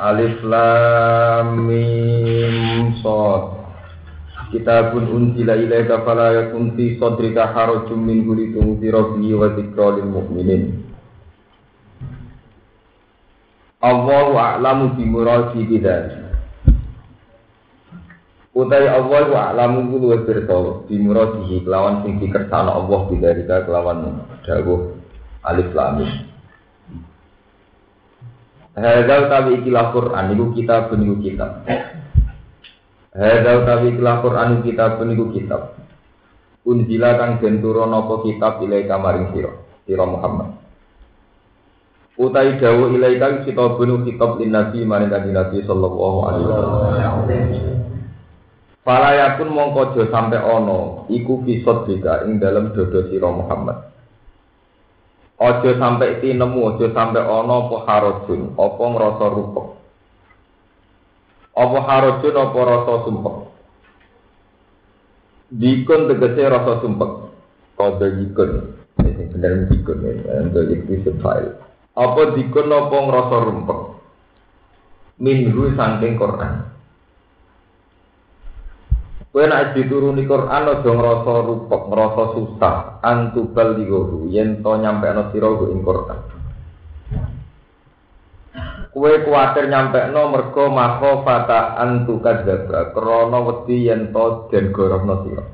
Alif Lam Mim Shad Kitabun unzila ilaika fala yakun fi sadrika harajun minhu litunzira bihi wa dzikra lil mu'minin. Allahu a'lamu bi muradi bidzalik. Utai Allah wa a'lamu kudu wa pirsa bi muradihi kelawan sing dikersana Allah bidzalika kelawan dawuh Alif Lam Hadza utawi ikilah Quran iku kitab niku kitab. Hadza utawi ikilah Quran iku kitab niku kitab. Unzila kang den turun apa kitab ilai kamaring sira, sira Muhammad. Utai ilai kang kitabun kitab lin nabi maring kanjeng Nabi sallallahu alaihi wasallam. Fala mongko aja sampe ana iku kisot dika ing dalem dodo sira Muhammad. Ojo sampai tinemu, ojo sampai ono apa harojun, apa ngerasa rupek. Apa harojun, apa rasa sumpek. Dikun tegese rasa sumpek. Kode dikun. Ini benar dikun ini, untuk itu file. Apa dikun, apa ngerasa rumpek. Minggu saking Quran. Kowe nek dituruni Quran aja ngrasa rupek, ngrasa susah, antubal digohu yen to nyampekno sira ing Quran. Kowe kuwatir nyampekno mergo mako fata antu kadzaba, krana wedi yen to den gorohno sira.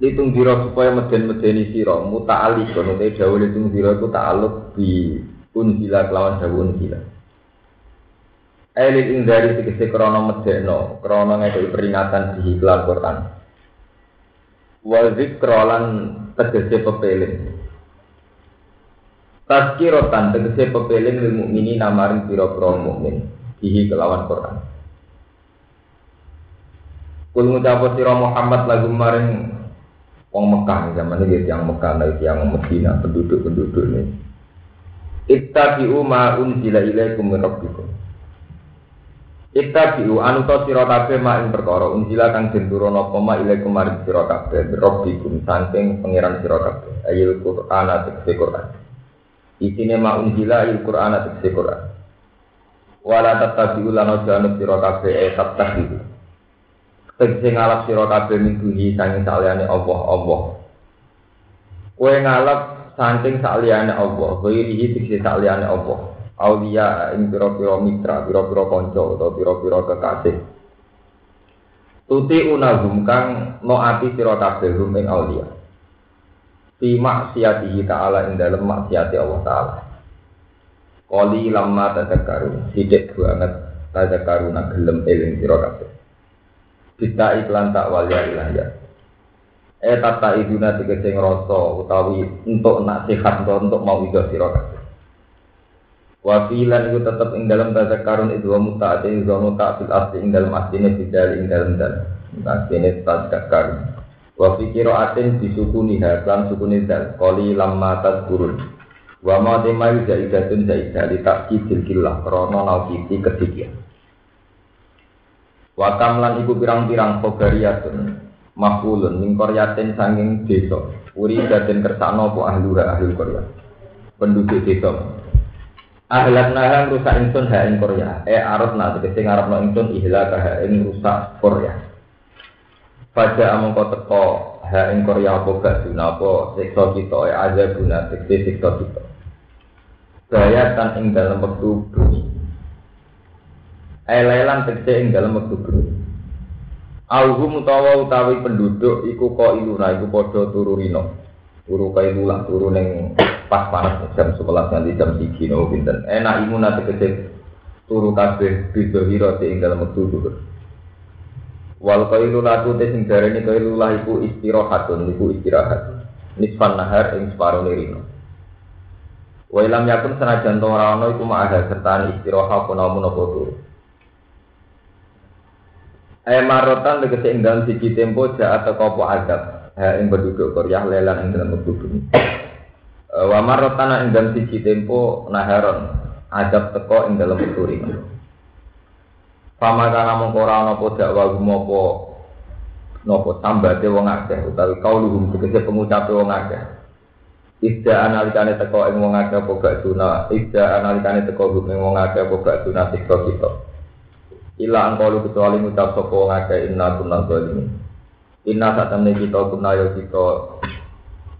Litung dira supaya meden-medeni sira, muta'ali kono te dawuh litung dira iku ta'aluk bi unzila kelawan dawuh unzila. Elit ing dari tegese krono medeno, krono ngekei peringatan di iklan Quran. Wal zikrolan tegese pepeling. Tazkirotan tegese pepeling lil mukmini namaring pira-pira mukmin dihi kelawan Quran. Kul ngucap sira Muhammad lagu maring wong Mekah zaman ini yang Mekah lagi yang Medina penduduk-penduduk ini. Ittabi'u ma unzila ilaikum min rabbikum. Ita biu anu to sira kabeh mak ing perkara unjila kang den turuna apa mak ile kemarin sira kabeh rabbikum saking pangeran sira kabeh. Ayil Qur'an atik Qur'an. Isine mak unjila ayil Qur'an atik Qur'an. Wala tatabiu lan aja anu sira kabeh e tatabiu tegese ngalap sira kabeh mingguhi saking saliyane Allah Allah. Kowe ngalap saking saliyane Allah kowe iki tegese saliyane Allah aulia ing pira-pira mitra, pira-pira kanca utawa pira-pira kekasih. Tuti unahum kang no ati kabeh ing aulia. Fi maksiatihi ta'ala ing dalem maksiati Allah taala. Kali lama tadakaru, sidik banget tadakaru nak gelem eling sira kabeh. Kita iklan tak walia ilah ya. Eh tata iduna tegese ngrasa utawi untuk nak sehat untuk mau ido sira kabeh. Wafilan itu tetap ing dalam karun itu wa mutaati wa mutaati asli ing dalam aslinya bidal ing dalam dan aslinya karun. Wa fi qiraatin disukuni haklan sukuni dal qali lamma tazkurun. Wa ma temai zaidatun zaidah li takkidil killah krana naukiti kedikian. Wa kamlan iku pirang-pirang kobariyatun mahkulun min koryatin sanging desa. Uri daden kersano po ahlura ahlul korya. Penduduk desa. Ahlak naha rusak ingsun ha ing Korea. Eh arep na tegese ngarepno ingsun ihlak ha ing rusak Korea. Pada among kau teko ha ing Korea apa gak apa siksa kita eh azab guna tegese siksa kita. Saya tan ing dalam waktu bumi. Ailelan tegese ing dalam waktu bumi. Auhum utawa utawi penduduk iku kok iluna iku padha turu rino. Turu kailulah turu ning pas panas jam 11 nanti jam 3 no pinten. Enak imun nanti kecil turu kabeh bida hira ing dalam wektu dhuwur. Wal kailu latu te sing darani kailu lah iku istirahatun iku istirahat. Nisfan nahar ing separo nirino. Wa ilam yakun senajan to ora ana iku ma'aha sertani istirahat apa namun apa turu. Ayat marotan tegese ing dalam siji tempo jaat apa adab. Ha ing berduduk koryah lelan ing dalam berduduk. Wa marotan ing dalam tempo naharon adab teko ing dalam turi. Pama kana mung ora ana apa dakwa gumopo nopo tambate wong akeh utawi kauluhum tegese pengucape wong akeh. Ida analikane teko ing wong akeh apa guna, ida analikane teko ing wong akeh apa gak guna siksa kita. Ila angkalu kecuali ngucap sapa wong inna kunna. Inna satamne kita kunna yo kita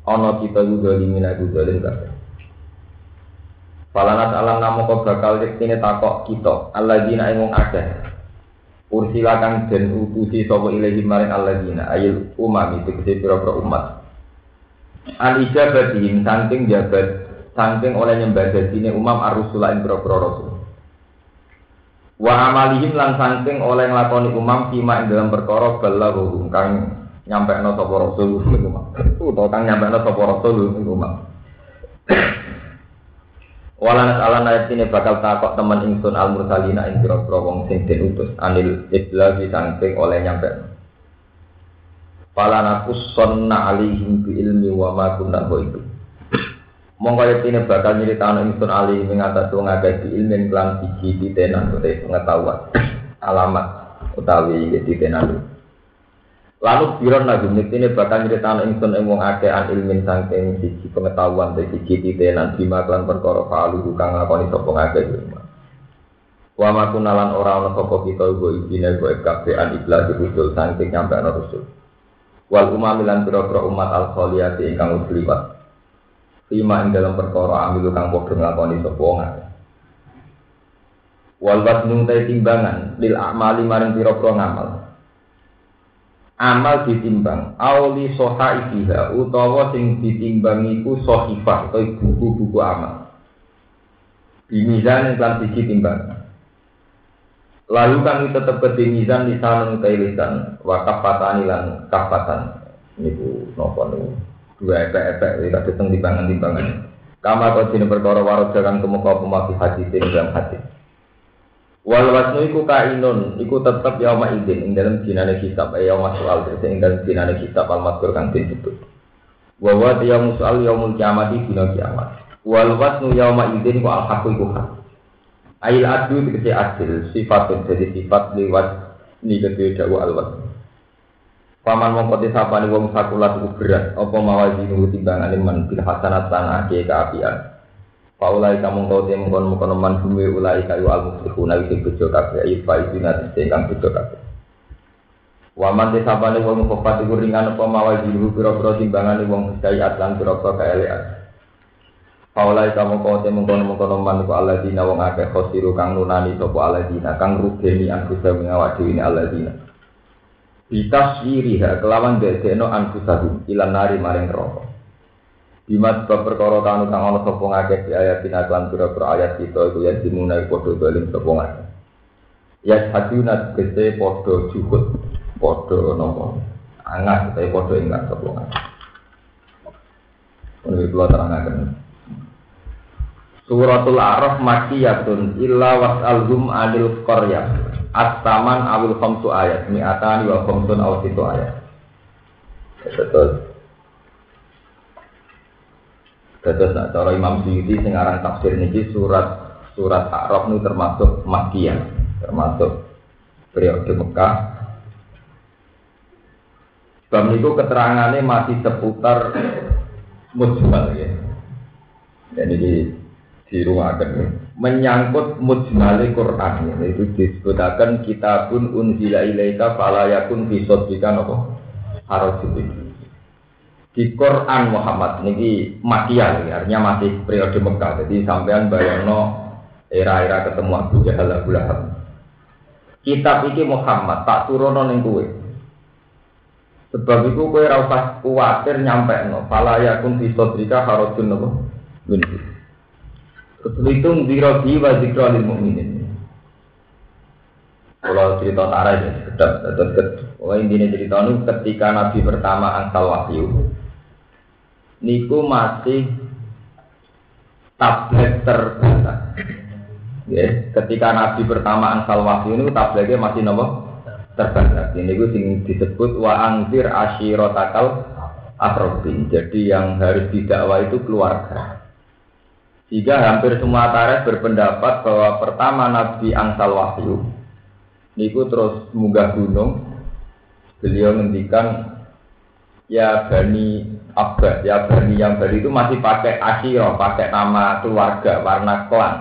ana kita yo zalimin aku zalim kabeh. Falanat alam namo kau bakal yektine takok kita alladzina ing wong akeh. Ursilakan den utusi sapa ilahi maring alladzina ayil umam itu pira-pira umat. An ijabatihim saking jabat saking oleh nyembah dadine umam ar-rusula ing pira-pira rasul. Wa amalihim lan saking oleh nglakoni umam fima ing dalam perkara balaghu kang nyampekno sapa rasul umam. Utawa kang nyampekno sapa rasul umam. Walanat ala ini bakal takok teman ingsun al mursalina ing pira wong sing den utus anil iblagi sangking oleh nyampe. Falana sonna alihim bi ilmi wa ma kunna itu. Monggo ayat ini bakal nyritano ingsun ali ing atas wong akeh bi ilmi kelan siji titenan utawa pengetahuan alamat utawi titenan. Lalu biron lagi ini bakal nyeritaan ingsun ing wong akeh an ilmin saking siji pengetahuan dari siji titenan bima klan perkara falu kang lakoni sapa ngakeh Wa ma kunalan ora ana sapa kita ugo ibine go kabeh an iblas rusul saking nyampe rusul. Wal umam lan pira-pira umat al khaliyati ingkang wis. Lima ing dalam perkara amilu kang padha nglakoni sapa wong. Wal wasnu timbangan lil a'mali maring pira-pira ngamal. Amal ditimbang auli soha ikiha utawa sing ditimbang iku sohifah atau buku-buku amal. Bimizan yang siji timbang lalu kami tetap mizan di sana utai lisan wa kafatan lan kafatan niku nopo niku dua efek-efek iki kadang timbangan-timbangan kama kau sini perkara warga kang kemuka pemakai hadis dalam hadis Wal wasnu iku kainun, iku tetep yauma idin ing dalam dinane kitab ya yauma soal ing dalam dinane kitab al mazkur kang disebut. Wa wa yaum soal yaumul kiamat dina kiamat. Wal wasnu yauma idin wa al haqqu iku hak. Ail adu dikese adil sifatun jadi sifat liwat ni kedhe dawa al wasnu. Paman mongko disapani wong sakulat iku berat apa mawazinu timbangane men bil hasanat lan ake kaapian. Paulai kamu kau temu kon mukon man bumi ulai kayu al muflihun awi sing bejo kabeh ayi fa itu nanti sing kang bejo kabeh. Waman te sabane wong kofat iku ringan apa mawai diru pira-pira timbangane wong sedaya atlan pira-pira kaelean. Paulai kamu kau temu kon mukon man ku aladina wong akeh khosiru kang nunani sapa aladina kang rugeni angkusa ngawak dhewe aladina. Bitaswiriha kelawan dedekno angkusahu ilan nari maring neraka. Bima sebab perkara kanu kang ana sapa ngakeh di ayat tina lan pira-pira ayat kita iku ya dimuna padha dolim sapa ngakeh. Ya haduna kese padha juhud padha napa angat utawa padha ingat sapa ngakeh. Ini kula terangaken. Suratul A'raf makiyatun illa was'alhum anil qaryah. At-taman awil khamsu ayat, mi'atani wa khamsun aw situ ayat. Betul. Terus nak cara Imam Syuuti sing aran tafsir niki surat surat A'raf ini termasuk Makkiyah, termasuk periode Mekah. Sebab itu keterangannya masih seputar mujmal ya. Jadi di di rumah akan menyangkut mujmal Quran. Ya. itu disebutkan kitabun unzila ilaika fala yakun fi sadrika napa? Harajul di Quran Muhammad niki makiyah artinya masih periode Mekah. Jadi sampean bayangno era-era ketemu Abu Jahal Abu Lahab. Kitab iki Muhammad tak turono ning kowe. Sebab itu kowe ora usah kuwatir nyampe no fala yakun fi sadrika harajun nopo Terhitung dirobi wa zikra lil mu'minin Kalau cerita tarah ya, sekedap, sekedap. Oh, intinya cerita ini ketika Nabi pertama angsal wahyu, niku masih tablet terbatas. Ya, ketika Nabi pertama angsal wahyu ini tabletnya masih nopo terbatas. Ini gue sing disebut wa angfir ashirotakal akrobin. Jadi yang harus didakwa itu keluarga. Jika hampir semua tarikh berpendapat bahwa pertama Nabi angsal wahyu, niku terus munggah gunung, beliau ngendikan ya bani Abbas, ya bani yang bali itu masih pakai asyiro, pakai nama keluarga, warna klan.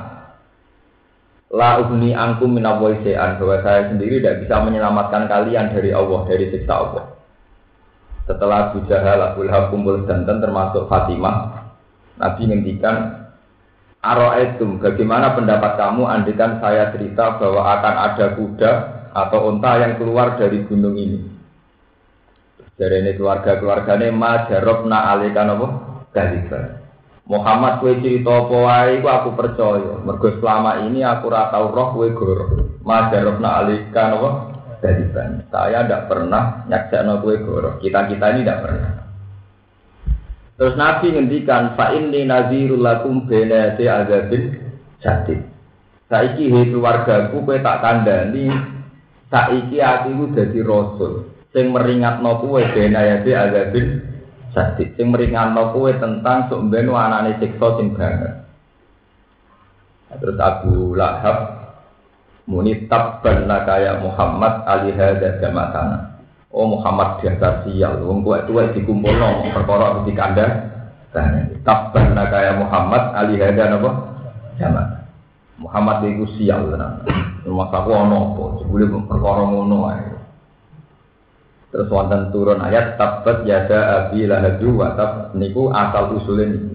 La ubni angkum minawoisean bahwa saya sendiri tidak bisa menyelamatkan kalian dari Allah, dari siksa Allah. Setelah Abu Jahal, Abu Lahab danten termasuk Fatimah, Nabi ngendikan Aro'etum, bagaimana pendapat kamu andikan saya cerita bahwa akan ada kuda atau unta yang keluar dari gunung ini? Dari ini keluarga-keluarganya ma jarobna alikan apa? Galika. Muhammad kue cerita apa wae aku percaya. Mergo selama ini aku ora tau roh kue goro. Ma jarobna alikan apa? Galika. Saya tidak pernah nyaksa kue goro. Kita-kita ini tidak pernah. Terus Nabi ngendikan fa inni nazirul lakum bena si azabin jadid. Saiki he keluargaku kowe tak kandhani saiki atiku dadi rasul. Sing meringatno kuwe benayati azabin sadid sing meringatno kuwe tentang sok ben anane siksa sing banget. Terus Abu Lahab muni tabban kaya Muhammad ali hadza jamatana Oh Muhammad diantar sial, wong kuwe tuwe dikumpulno perkara di kandang. Tabban kaya Muhammad ali hadza napa? Jamat. Muhammad iku sial tenan. Rumah aku ono apa? Sebelum perkara ngono ae. Terus wonten turun ayat tabat yada abi lahadu wa tab niku asal usulin ini.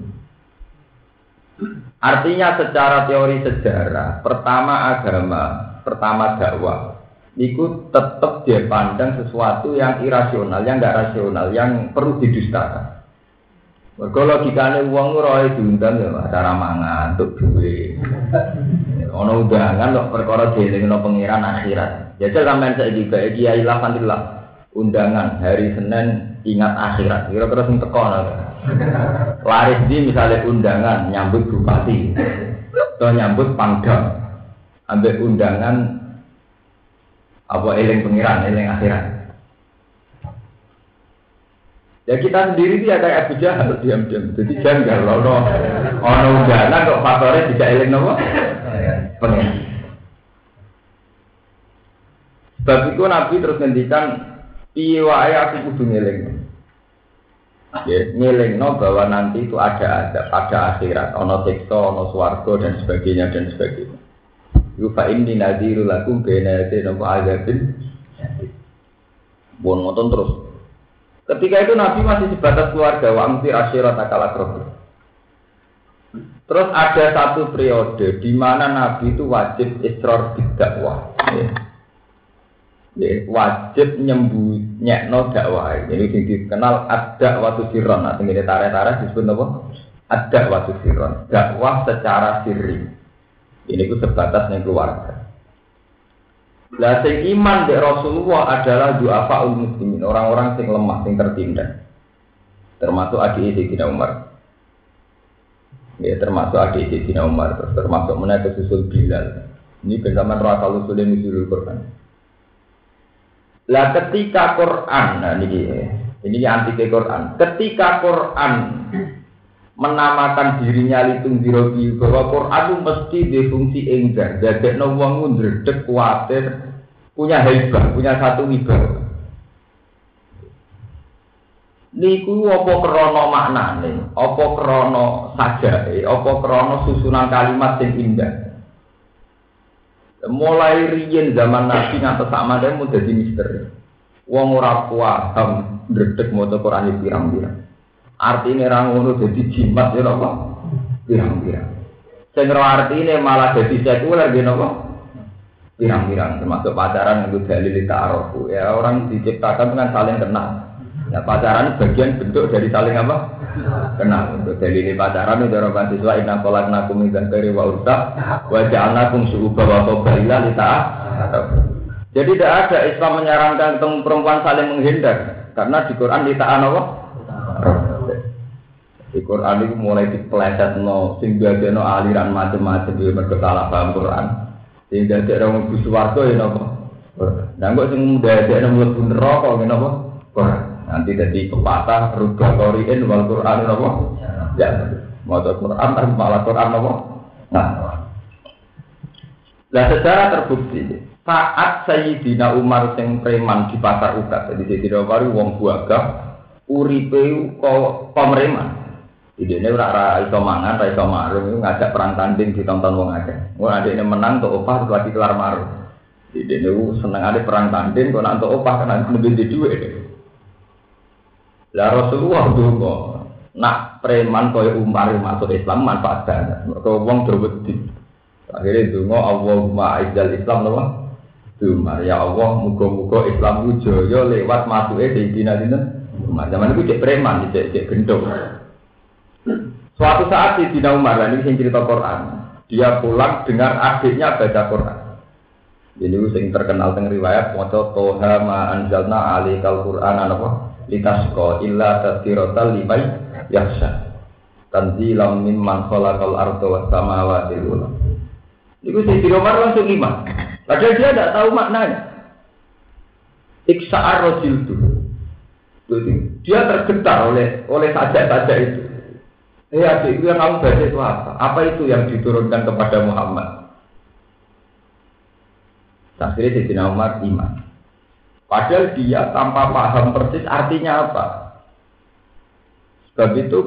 Artinya secara teori sejarah, pertama agama, pertama dakwah, niku tetap dia pandang sesuatu yang irasional, yang enggak rasional, yang perlu didustakan. Mergo logikane wong ora diundang ya acara mangan untuk duwe. Ono undangan kok perkara dielingno pangeran akhirat. Ya sampean saiki gawe kiai lah undangan hari Senin ingat akhirat. Kira-kira sing teko Laris di misalnya undangan nyambut bupati atau nyambut pangdam ambil undangan apa eling pengiran eling akhirat. Ya kita sendiri dia kayak Abu Jahal diam-diam. Jadi janggal loh ono undangan kok faktornya tidak eling nopo? Pengiran sebab itu Nabi terus ngendikan Piye wae aku kudu ngeling. Ya, no bahwa nanti itu ada ada pada akhirat, ono siksa, ono swarga dan sebagainya dan sebagainya. Yufa ini nadiru lakum bena yate nopo azabin. Bon ngotot terus. Ketika itu Nabi masih sebatas keluarga wa amtir asyirat akal Terus ada satu periode di mana Nabi itu wajib israr bidakwah. Ya ya, wajib nyembunyikan dakwah. Jadi sing dikenal ada waktu siron. Nah, ini tarik-tarik disebut apa? Ada waktu siron. Dakwah secara sirri. Ini ku sebatas yang keluarga. Lah sing iman di Rasulullah adalah duafa muslimin, orang-orang sing lemah, sing tertindas. Termasuk adik Sayyidina Umar. Ya, termasuk adik Sayyidina Umar, termasuk menaik susul Bilal. Ini bersama rasa usulnya nusulul Quran. Lah ketika Quran, nah ini ini anti Quran. Ketika Quran menamakan dirinya litung dirobi bahwa Quran itu mesti difungsi enggar, jadi no wong ndredeg kuatir, punya hebat, punya satu wibawa. Niku apa krana maknane, apa krana sajae, apa krana susunan kalimat sing indah. Mulai riyen zaman Nabi ngantos sak mandhe dadi misteri. Wong ora paham ndredeg maca Quran pirang-pirang. Artine ra ngono dadi jimat ya apa? Pirang-pirang. Sing artine malah dadi sekuler ya apa? Pirang-pirang termasuk pacaran itu dalil ta'aruf. Ya orang diciptakan dengan saling kenal. Ya pacaran bagian bentuk dari saling apa? Kenal untuk dalil pacaran itu orang mahasiswa inna kolak nakum min kari wa urta wa ja'alnakum su'uba wa qabaila li Jadi tidak ada Islam menyarankan ketemu perempuan saling menghindar karena di Quran ta'an apa? Di Quran itu mulai dipeleset no, sing no aliran macam-macam dia mereka salah paham Quran. Sing orang mlebu swarga ya napa? Dan kok sing dadekno mlebu neraka ya? Quran. Nanti jadi pepatah ruga qoriin wal Quran napa? Ya. Mau Quran tapi malah Quran napa? Nah. Nah secara terbukti saat Sayyidina Umar sing preman di pasar ukat jadi Sayyidina Umar wong buagah uripe kok pemereman ini ora ora iso mangan, ora iso marung, ngajak perang tanding ditonton wong akeh. Wong ini menang tuh opah terus lagi kelar marung. Ini seneng ada perang tanding, kok nanti opah kan lebih di duit. Lah Rasulullah dulu nak preman kaya Umar masuk Islam manfaat banget. Mereka wong. Akhirnya dungo Allahumma aizal Islam nama. Umar ya Allah muga-muga Islam ku jaya lewat masuke Sayyidina Umar. Zaman itu cek preman, cek cek gendong. Suatu saat di Dina Umar, ini yang cerita Quran, dia pulang dengar adiknya baca Quran. Ini yang terkenal dengan riwayat maca toha ma anzalna alikal Quran apa litasko illa tadhkiratan limai yakhsha. Tanzilam mimman khalaqal arda was samawati wal Itu Sayyidina Umar langsung iman. Padahal dia tidak tahu maknanya. Iksa'ar rojil itu. Dia tergetar oleh oleh saja-saja itu. Adik, itu yang kamu baca itu apa? Apa itu yang diturunkan kepada Muhammad? Akhirnya Sayyidina Umar iman. Padahal dia tanpa paham persis artinya apa. Sebab itu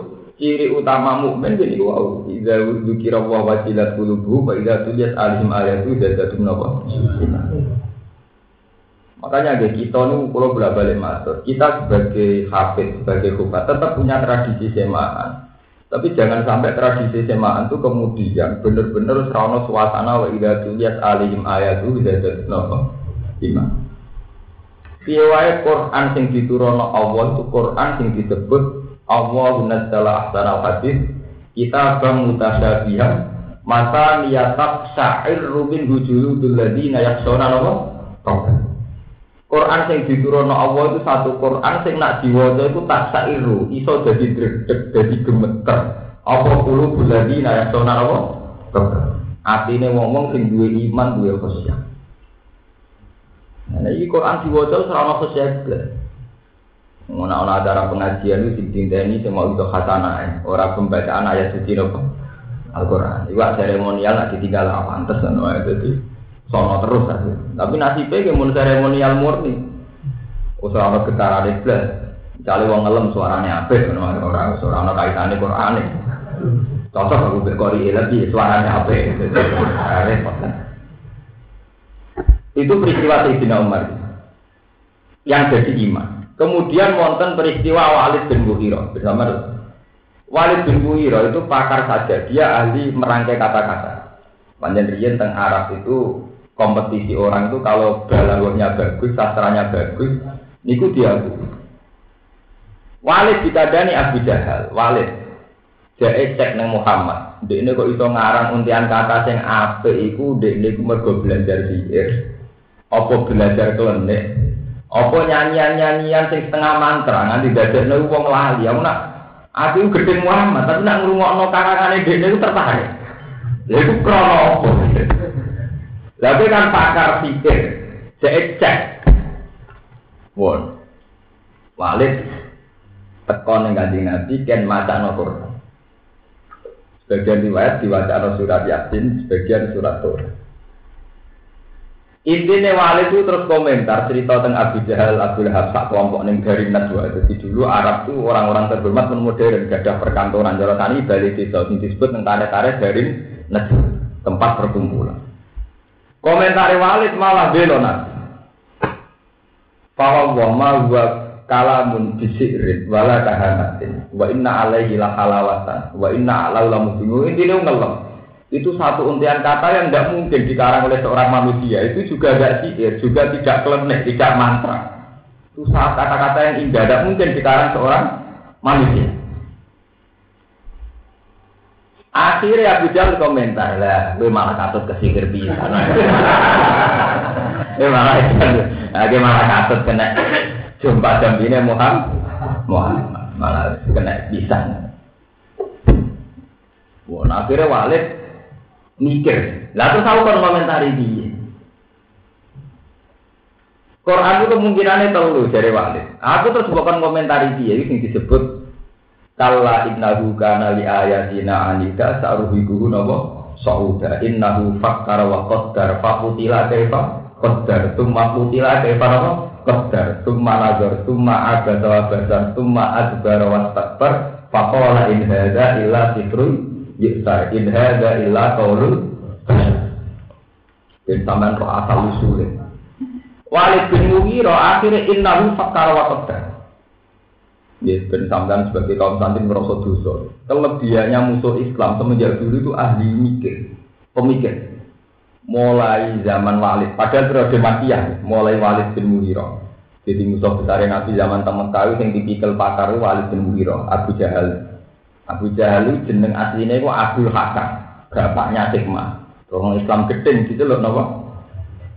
ciri utama mukmin jadi wow. Idza dzukira wa wajilat qulubuhum wa idza tuliyat alaihim ayatu zadatum nawa. Makanya kayak kita nih kalau bolak balik masuk, kita sebagai hafid, sebagai kubat tetap punya tradisi semaan. Tapi jangan sampai tradisi semaan itu kemudian benar-benar serono suasana wa ida tuliyat alim ayatu ida nopo iman. Piye Quran sing diturono Allah itu Quran sing disebut Allah nazzala ahsanal hadis kita bang mutasyabihan mata niyatak sa'ir rubin hujuludul ladina yaksona nopo Quran sing diturono Allah itu satu Quran sing nak diwaca itu tak sairu, iso jadi dredeg, jadi gemeter. Apa kulo buladi nak sona apa? Atine ngomong sing duwe iman, duwe khusyuk. Nah, ini Quran diwaca ora ono khusyuk. Ngono ana acara pengajian itu dinteni sing mau itu khasanah, ora pembacaan ayat suci nopo. Al-Quran. Iwak seremonial lagi tinggal apa pantes ngono jadi sono terus aja. Tapi nasibnya ke mun seremonial murni. Usah ana getaran iblis. Cale wong ngelem suaranya apik ngono ora ora ana kaitane Quran. Cocok aku berkori lagi suaranya. Repot. Itu peristiwa Sayyidina Umar yang jadi iman. Kemudian wonten peristiwa Walid bin Mughirah bersama Walid bin Mughirah itu pakar saja, dia ahli merangkai kata-kata. Panjang riyen teng Arab itu kompetisi orang itu kalau balagonya bagus, sastranya bagus, niku dia Walid ditadani Abu Jahal, Walid. Dia cek neng Muhammad. Dek ini kok iso ngarang untian kata sing ape iku dek ini mergo belajar sihir. Apa belajar klenik? Apa nyanyian-nyanyian sing setengah mantra nganti dadekno wong lali. Aku nak aku gede Muhammad, tapi nak ngrungokno karangane dek niku tertarik. Lha iku krono apa? Tapi kan pakar pikir, saya cek. Won, Walid tekon yang ganti nabi ken maca no. Sebagian riwayat diwaca no surat Yasin, sebagian surat Torah. Intinya Walid itu terus komentar cerita tentang Abu Jahal, Abu Lahab, sak kelompok neng dari Najwa. Jadi dulu Arab itu orang-orang terhormat modern, gadah perkantoran jalan tani balik desa, disebut tentang tarik-tarik dari Najwa, tempat perkumpulan. Komentar Walid malah belo nanti. Bahwa wa ma huwa kalamun bisirin wala kahanatin. Wa inna alaihi la halawatan. Wa inna alau la mubinu ini ngelem. Itu satu untian kata yang tidak mungkin dikarang oleh seorang manusia. Itu juga tidak sihir juga tidak klenik tidak mantra. Itu saat kata-kata yang indah tidak mungkin dikarang seorang manusia Akhirnya Abu Jahal komentar lah, gue malah katut kesingkir bisa. Gue malah gue malah katut kena jumpa ini Muhammad, Muhammad malah kena bisa. Wah, nah, akhirnya Walid mikir. Lah terus aku kan komentari dia. Quran itu kemungkinannya tahu dari Walid. Aku terus bukan komentari dia ini disebut Kalla innahu kana li ayatina anida saruhikuhu napa? Sauda. Innahu fakkara wa qaddar. Fakutila kaifa? Qaddar. Tumma kutila kaifa napa? Qaddar. Tumma nazar. Tumma agata wa basar tumma adbara wa takbar faqala in hadza illa sikrun yusar in hadza illa qaulun dan sampean asal usulnya. Walid bin Mughirah akhirnya innahu fakkara wa qaddar Ya, ben sampean sebagai kaum santri merasa dosa. Kelebihannya musuh Islam semenjak dulu itu ahli mikir, pemikir. Mulai zaman Walid, padahal periode Makiyah, mulai Walid bin Mughirah. Jadi musuh besar Nabi zaman teman tahu yang tipikal pakar Walid bin Mughirah, Abu Jahal. Abu Jahal itu jeneng aslinya itu Abdul Hakam, bapaknya Hikmah. Orang Islam gedeng gitu loh, napa?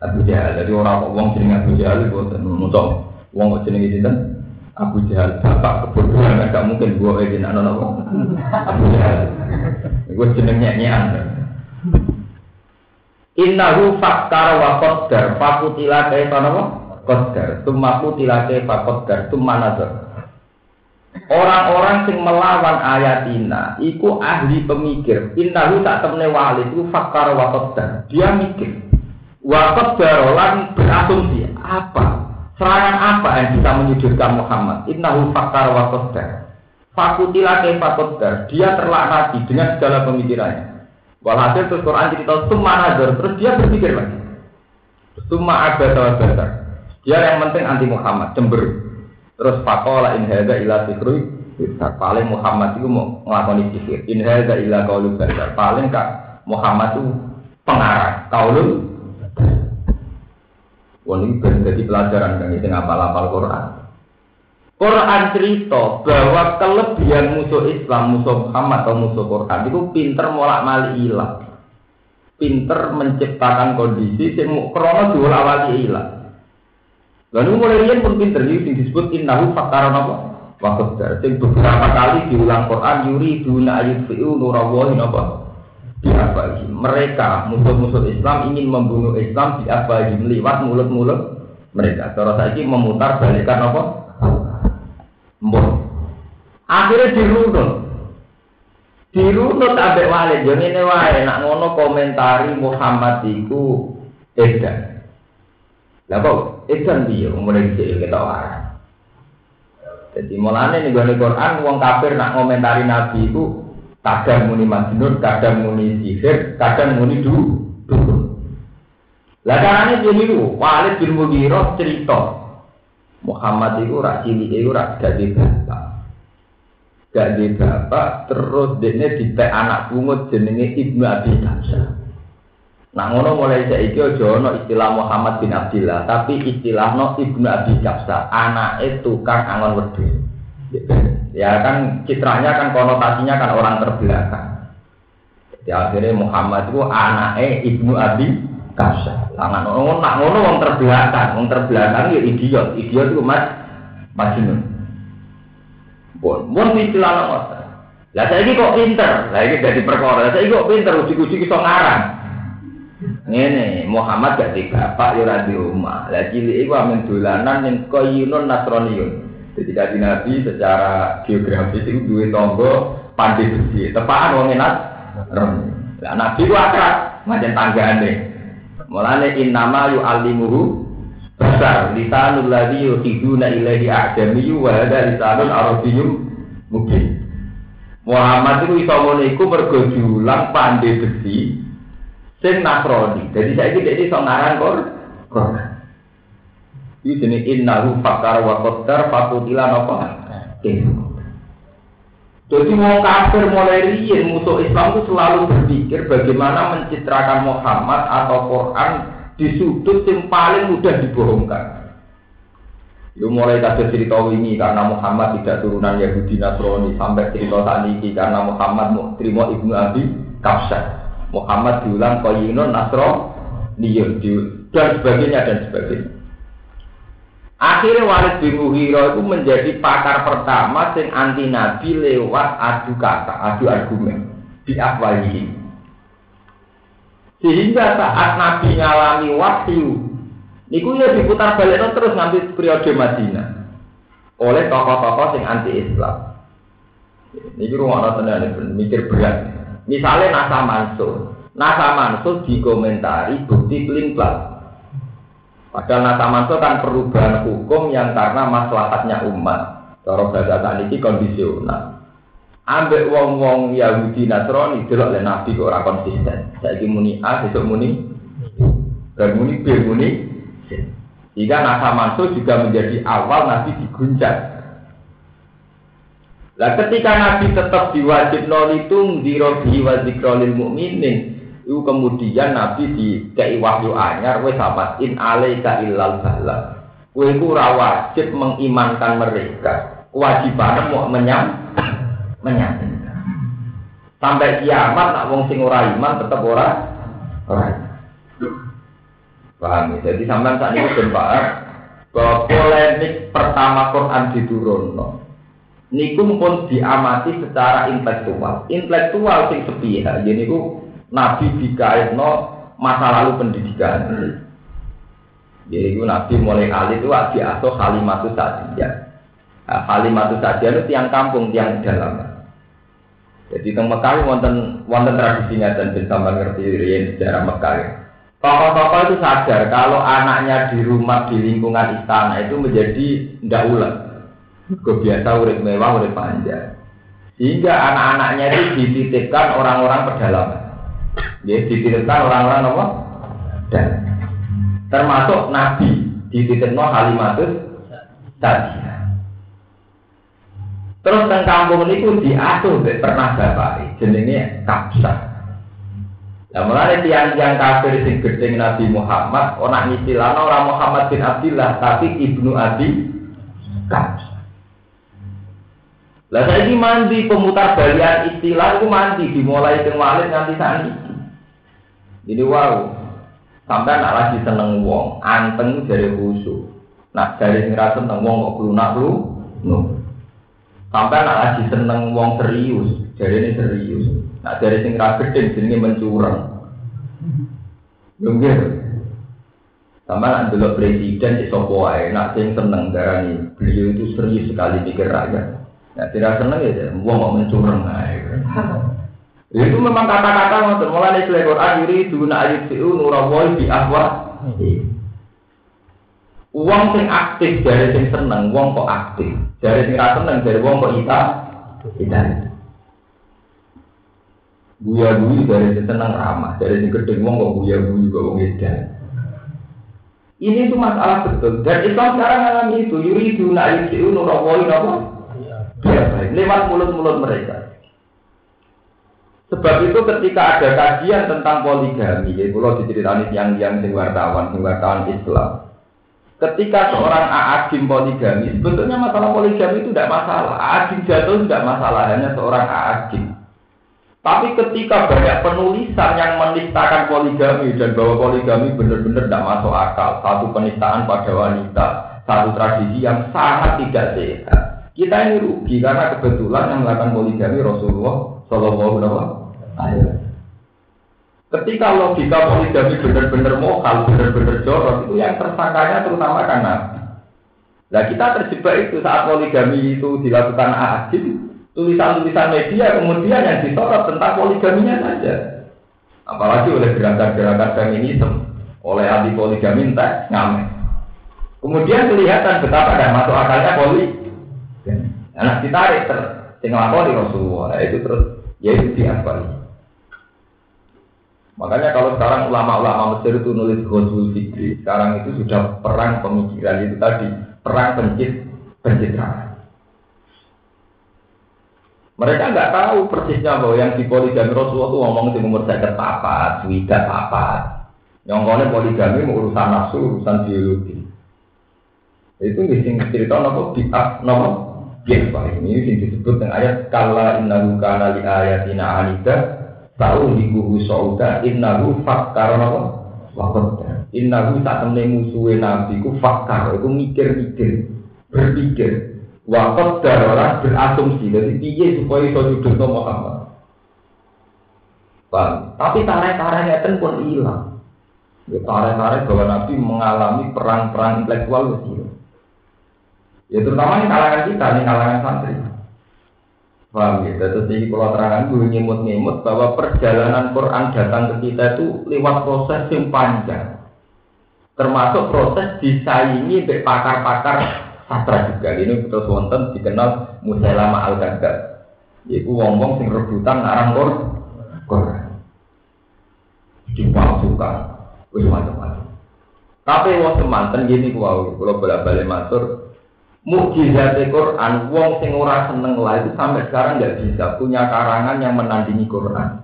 Abu Jahal. Jadi orang wong jeneng Abu Jahal itu musuh. Wong jeneng itu Abu Jahal bapak kebodohan agak mungkin gua izin anak anak Abu Jahal gue jeneng nyanyian Innahu fakkar wa qaddar fakutila kaifa napa qaddar tumma kutila kaifa qaddar tumma nazar Orang-orang yang melawan ayatina iku ahli pemikir. Innahu tak temne wali itu fakkar wa qaddar. Dia mikir. Wa qaddar lan berasumsi apa Serangan apa yang bisa menyudutkan Muhammad? Innahu fakar wa qaddar. Fakutila kaifa qaddar. Dia terlaknati dengan segala pemikirannya. Walhasil terus Quran cerita summa nazar, terus dia berpikir lagi. Summa abada wa. Dia yang penting anti Muhammad, cemberut. Terus fakola in hadza ila sikrui paling Muhammad itu mau ngelakoni sihir. In hadza ila qaulu. Paling kak Muhammad itu pengarah. Qaulul Wah ini jadi pelajaran kan itu ngapal-apal Quran. Quran cerita bahwa kelebihan musuh Islam, musuh Muhammad atau musuh Quran itu pinter molak mali ilah. Pinter menciptakan kondisi yang krono dua wali ilah. Lalu mulai pun pinter ini disebut innahu fakar apa? Waktu dari beberapa kali diulang Quran yuri duna ayat fi'u nurawahin apa? Diabahim. Mereka musuh-musuh Islam ingin membunuh Islam diabahim lewat mulut-mulut mereka. Cara saya memutar balikan apa? Mbok. Akhirnya dirunut. Dirunut ambek wali. Yang ini wae nak ngono komentari Muhammad iku edan. Lah kok edan dia mulai dicek kita wae. Jadi mulane nih Quran wong kafir nak komentari Nabi itu kadang muni majnun, kadang muni sihir, kadang muni du dukun. Lah carane niku? Walid bin Mughirah cerita Muhammad itu rak cilik itu rak dadi bapak. Gak di bapak terus dene dipek anak pungut jenenge Ibnu Abi Kamsa. Nah ngono mulai saiki aja ana istilah Muhammad bin Abdillah, tapi istilahno Ibnu Abi Kamsa, anake tukang angon wedhus. Ya kan citranya kan konotasinya kan orang terbelakang. Jadi akhirnya Muhammad itu anaknya ibnu Abi Kasya. Langan ngono nak ngono wong terbelakang, wong terbelakang ya idiot, idiot itu mas majnun. Bon, bon istilah ngoten. Lah saiki kok pinter, lah iki dadi perkara. Lah saiki kok pinter uji-uji iso ngarang. Ngene, Muhammad gak bapak ya ora di omah. Lah cilik iku amen dolanan ning koyunun nasroniyun. Jadi kaji Nabi secara geografis itu dua tonggo pandi besi. Tepaan wong enak. Nah, Nabi itu akrab macam tangga ane. Mulane in nama yu alimuhu besar lisanul ladzi yuhiduna ilaihi a'jamiyyu wa hada lisanul arabiyyum mungkin. Muhammad itu iso ngono iku mergo julang pandai besi sing Nasrani. Jadi saiki dhek iso ngaran Quran. Ini jenis innahu fakar wa qaddar fakutila napa? Jadi mau kafir mulai riyen musuh Islam itu selalu berpikir bagaimana mencitrakan Muhammad atau Quran di sudut yang paling mudah dibohongkan. Itu mulai kasus cerita ini karena Muhammad tidak turunan Yahudi Nasrani sampai cerita saat ini karena Muhammad terima ibnu Abi Kafsah. Muhammad diulang koyinun Nasrani dan sebagainya dan sebagainya. Akhirnya Walid bin Mughirah itu menjadi pakar pertama yang anti Nabi lewat adu kata, adu argumen. di afwahi. Sehingga saat Nabi ngalami wahyu, niku ya diputar balik terus ngambil periode Madinah oleh tokoh-tokoh yang anti Islam. Ini rumah tenan mikir berat. Misalnya Nasa Mansur, Nasa Mansur dikomentari bukti pelin Padahal Nasa Mansur kan perubahan hukum yang karena maslahatnya umat. Kalau bahasa saat ini kondisional. Ambek wong-wong Yahudi Nasrani delok le Nabi kok ora konsisten. Saiki muni A, besok muni dan muni B, muni Jika Nasa Mansur juga menjadi awal Nabi diguncang. Lah ketika Nabi tetap diwajib nolitung di robi wa zikrolil mukminin, itu kemudian Nabi di kei wahyu anyar wes in alaika illal bala. Kowe iku wajib mengimankan mereka. Kewajiban mau menyam menyakitkan. Sampai kiamat nak wong sing ora iman tetap ora ora. Paham ya? Jadi sampean saat ini ben bahwa polemik pertama Quran diturunno. Niku pun diamati secara intelektual. Intelektual sing sepihak. Jadi niku Nabi dikaitno masa lalu pendidikan. Jadi Nabi mulai alit itu diasuh kalimat itu saja. Nah, kalimat itu saja itu tiang kampung, tiang dalam. Jadi teng Mekah wonten wonten tradisinya dan bisa mengerti riyen sejarah Mekah. Tokoh-tokoh itu sadar kalau anaknya di rumah di lingkungan istana itu menjadi ndak ulang. Kebiasa urip mewah, urip panjang. Sehingga anak-anaknya itu dititipkan orang-orang pedalaman. Ya, dititipkan orang-orang apa? Dan termasuk Nabi dititipkan Halimatus tadi. Terus teng kampung niku diasuh pernah bapak jenenge Kapsah. Nah, mulai tiang-tiang kafir sing gedeng Nabi Muhammad, orang istilahnya orang Muhammad bin Abdullah, tapi ibnu Abi Kapsah. Lah saya ini mandi pemutar balian istilah itu mandi dimulai dengan walid nanti ini. Jadi wow, sampai anak lagi seneng wong, anteng dari khusyuk. Nah dari ngerasa seneng wong kok lunak lu, no. Sampai anak lagi seneng wong serius, jadi ini serius. Nah dari sing gedeng jenenge mencurang. Mungkin. Sama nak dulu presiden di sopo ae, nak sing seneng darani beliau itu serius sekali pikir rakyat. Nah tidak seneng ya, wong mau mencurang. Itu memang kata-kata ngoten mulai dari Quran yuri duna ayat siu nurawoi bi ahwa. Uang sing aktif dari sing seneng, uang kok aktif. Dari sing ra seneng, dari uang kok ita, ita. Buya buyi dari sing seneng ramah, dari sing gede uang kok buya buyi kok uang edan. Ini tuh masalah betul. Dan Islam sekarang mengalami itu. Yuri duna ayusiu nurawoi apa? Ya baik. Lewat mulut-mulut mereka. Sebab itu ketika ada kajian tentang poligami, ya kalau diceritani yang yang sing wartawan, sing wartawan Islam, Ketika seorang aagim poligami, sebetulnya masalah poligami itu tidak masalah. Aagim jatuh tidak masalah, hanya seorang aagim. Tapi ketika banyak penulisan yang menistakan poligami dan bahwa poligami benar-benar tidak masuk akal, satu penistaan pada wanita, satu tradisi yang sangat tidak sehat. Kita ini rugi karena kebetulan yang melakukan poligami Rasulullah Shallallahu Alaihi Wasallam. Ketika logika poligami benar-benar mokal, benar-benar jorok, itu yang tersangkanya terutama Nabi. Nah kita terjebak itu saat poligami itu dilakukan adil, tulisan-tulisan media kemudian yang disorot tentang poligaminya saja. Apalagi oleh gerakan-gerakan feminisme, oleh anti poligami entah ngamen. Kemudian kelihatan betapa dan masuk akalnya poligami. Nah, ditarik ter, tinggal di Rasulullah, itu terus yaitu diakui. Makanya kalau sekarang ulama-ulama Mesir itu nulis Ghazul Fikri, sekarang itu sudah perang pemikiran itu tadi, perang pencit, pencitraan. Mereka nggak tahu persisnya bahwa yang di poligami Rasulullah itu ngomong di umur saya papat. Yang ngomongnya poligami urusan nafsu, urusan biologi. Itu bisa cerita nopo biak nopo biak ini disebut dengan ayat kala inna kana li ayatina anida. Tahu di guru sauda innahu fakkar apa? Wakot innahu tak temne musuhe nabi ku fakkar. Itu mikir-mikir berpikir. Wakot darah berasumsi. Dari piye supaya iso nyudutno Muhammad? Paham? Tapi tarik-tarik itu pun hilang. Ya, tarik-tarik bahwa Nabi mengalami perang-perang intelektual itu. Ya terutama di kalangan kita, di kalangan santri. Paham ya? Terus ini kalau terangan dulu nyimut-nyimut bahwa perjalanan Quran datang ke kita itu lewat proses yang panjang. Termasuk proses disaingi oleh pakar-pakar sastra juga. Ini betul wonten dikenal Musailama al-Kadzab. Yaitu wong-wong sing rebutan ngarang Quran. Dipalsukan. Wis macam-macam. Tapi wong semanten gini kalau bolak-balik matur mukjizat Quran wong sing ora seneng lah itu sampai sekarang nggak bisa punya karangan yang menandingi Quran.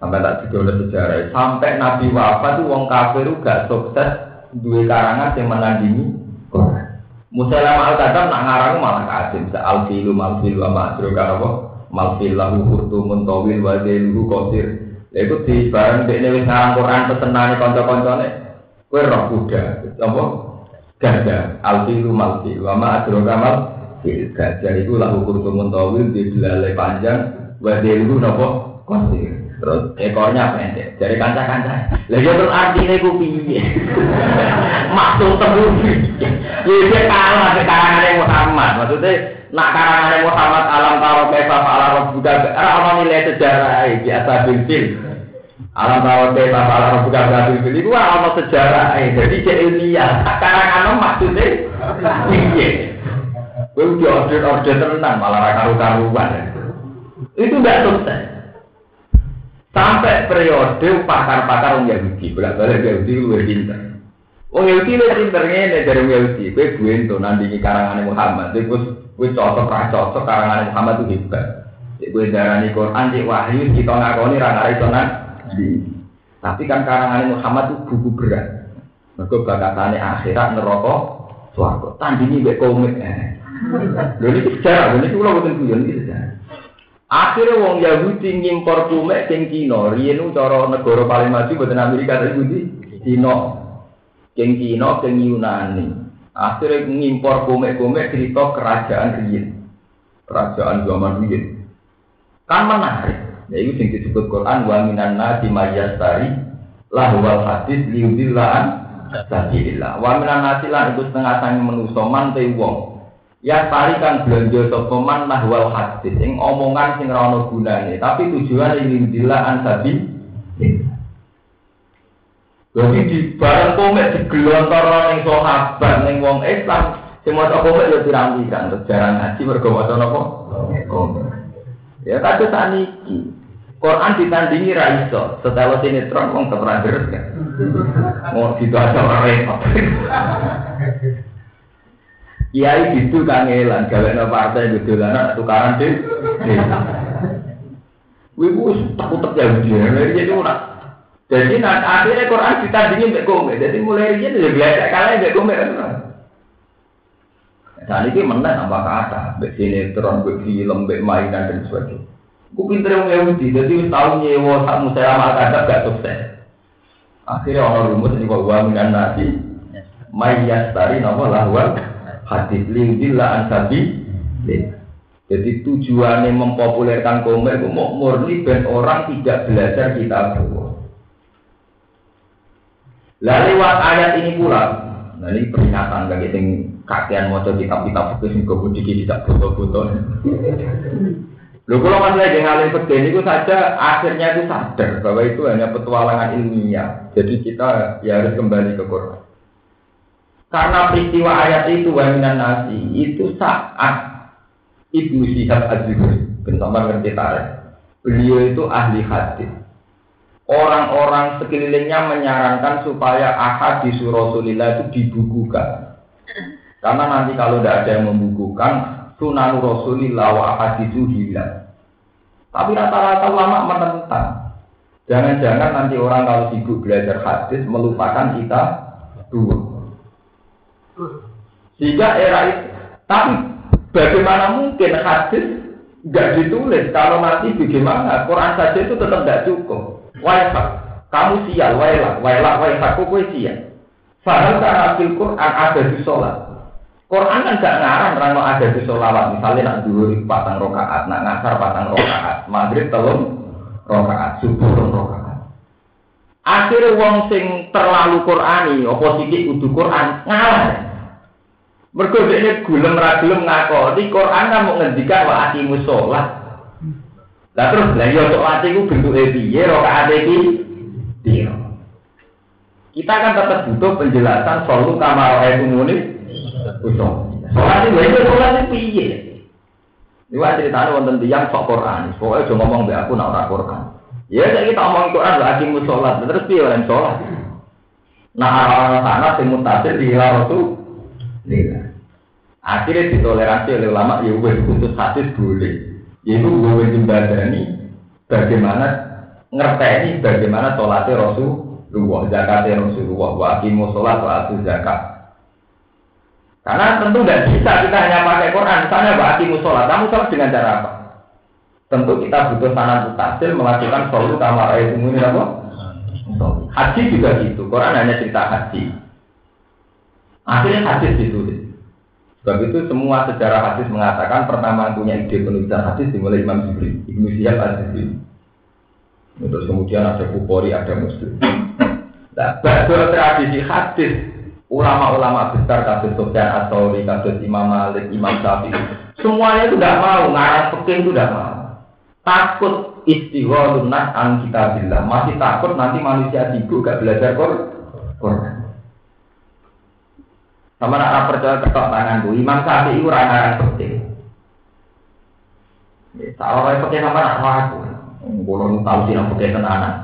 Sampai tak oleh sejarah. Sampai Nabi wafat itu wong kafir gak sukses dua karangan yang menandingi Quran. Musalam al kadam nak ngarang malah bisa al filu mal filu adroga apa? Mal filahu hurtu muntawil wa zailuhu kosir itu di bareng dekne wis ngarang Quran pesenane kanca-kancane kowe roh kuda apa gajah alfilu malfilu wama adroka mal gajah itu lahu kurtumun tawil di belalai panjang wadilu nopo? Kosir. Terus ekornya pendek dari kancah-kancah. Lagi terus artinya itu piye? Maksud temu. Ya dia kalah ke karangan Muhammad. Maksudnya nak karangan Muhammad alam taro kaifa alam buka ora nilai sejarah biasa bil Alam rawat deh bapak alam bukan berarti beli gua ono sejarah eh jadi cek ilmiah. Sekarang anu maksudnya iya. Gue udah order order tenang malah karu karuan. Itu tidak sukses. Sampai periode pakar-pakar orang Yahudi, bolak balik Yahudi lu pinter. Wong Yahudi lu pinter ngene dari Yahudi, gue gue itu nandingi karangan Muhammad, gue gue cocok cocok karangan Muhammad itu hebat. Gue darani Quran, cek wahyu, kita ngakoni rangka itu tapi kan karangan Muhammad itu buku berat. Mereka bakatannya akhirat neraka suarga. Tandingi mbek komik. Lho ini sejarah, ini kula boten guyon iki sejarah. Akhirnya wong Yahudi ngimpor kumek sing Cina, riyen cara negara paling maju boten Amerika tapi Yahudi Cina. Sing Cina sing Yunani. Akhirnya ngimpor kumek-kumek cerita kerajaan riyen. Kerajaan zaman riyen. Kan menarik. Ya itu sing disebut Quran wa minan nasi mayyastari lahwal hadis liudillah sabilillah. Wa minan nasi lan itu setengah sange manusa man wong. Ya tari kan belanja sapa man lahwal hadis sing omongan sing ora ono gunane, tapi tujuane liudillah an sabil. Jadi di barang komek digelontor ning sahabat ning wong Islam sing maca komek ya pirang-pirang jarang ngaji mergo maca? Komek. Ya kata saniki. Quran ditandingi ra iso. Setelah sinetron wong tetep deres kan. Mau gitu aja ora repot. Kiai gitu kangelan gawe no partai gitu lan tukaran. Wih, wis takut ya dia. Jadi ora. Jadi nanti akhirnya Quran ditandingi kowe. Jadi mulai ini ya biasa kalah mbek kowe kan. Saat ini menang apa kata, mbek sinetron, mbek film, mbek mainan dan sebagainya. Gue pinter yang Yahudi, jadi tahu nyewa sak musalam al gak sukses. Akhirnya orang rumus ini gua minan nasi, mayas tari nama lahwal hadis liudillah ansabi. Jadi tujuannya mempopulerkan komik itu mau murni dan orang tidak belajar kita berdua. Lalu lewat ayat ini pula, nah ini peringatan bagi yang kakean mau kitab-kitab itu sing kemudian tidak foto-foto. Lho kalau masih lagi ngalir pedes itu saja akhirnya itu sadar bahwa itu hanya petualangan ilmiah. Jadi kita ya harus kembali ke Quran. Karena peristiwa ayat itu waminan nasi itu saat Ibu Syihab Az-Zuhri, bersama ngerti tarik. Beliau itu ahli hadis. Orang-orang sekelilingnya menyarankan supaya ahad di Rasulillah itu dibukukan. Karena nanti kalau tidak ada yang membukukan, sunan Rasulillah wa ahadithu hilang. Tapi rata-rata ulama menentang. Jangan-jangan nanti orang kalau sibuk belajar hadis melupakan kita dua. Sehingga era itu, tapi bagaimana mungkin hadis nggak ditulis kalau nanti bagaimana Quran saja itu tetap nggak cukup. Waisak, kamu sial, wailah, wailah, waisak, kok sial. Fahal karena Quran ada di sholat. Quran kan gak ngarang rano ada di solawat misalnya nak dulu patang rokaat, nak ngasar patang rokaat, maghrib telung rokaat, subuh rong rokaat. Akhirnya wong sing terlalu Qurani, sithik kudu Quran ngalah. Mergo dhekne gulem ra gelem ngakoni Quran kan mau ngendikan wa aqimus sholat. Lah terus lah yo sholat iku bentuke piye rakaat iki? Piye? Kita kan tetap butuh penjelasan soal kamar ayat umumnya usung. Sholat itu itu sholat itu piye? Ini ceritanya wonten tiang sok Quran. Pokoknya cuma ngomong be aku nak ora Quran. Ya saya kita ngomong Quran lah akimu sholat. Terus piye orang sholat? Nah orang sana sing mutasir di itu Iya. Akhirnya ditoleransi oleh ulama ya wes khusus hadis boleh. Yaitu gue jembadani bagaimana ngerteni bagaimana sholatnya Rasulullah, zakatnya Rasulullah, wa akimu sholat wa atu zakat. Karena tentu tidak bisa kita hanya pakai Quran. Misalnya akimu sholat, kamu sholat dengan cara apa? Tentu kita butuh sanad mutasil melakukan sholat kamar ayat ini apa? Haji juga gitu. Quran hanya cerita haji. Akhirnya hadis ditulis. Sebab itu semua sejarah hadis mengatakan pertama punya ide penulisan hadis dimulai Imam Zuhri, Ibnu Syihab al-Zuhri. Terus kemudian ada Bukhari, ada Muslim. Nah, baru tradisi hadis ulama-ulama besar kasus Sofyan Atsauri, kasus Imam Malik, Imam Syafi'i, semuanya itu tidak mau ngarang fikih itu tidak mau. Takut istighol nas an kita bilang masih takut nanti manusia sibuk gak belajar Quran. Sama nak percaya ketok tanganku, Imam Syafi'i itu rana penting. Salah orang pakai sama nak aku, belum tahu sih nak pakai tenanan.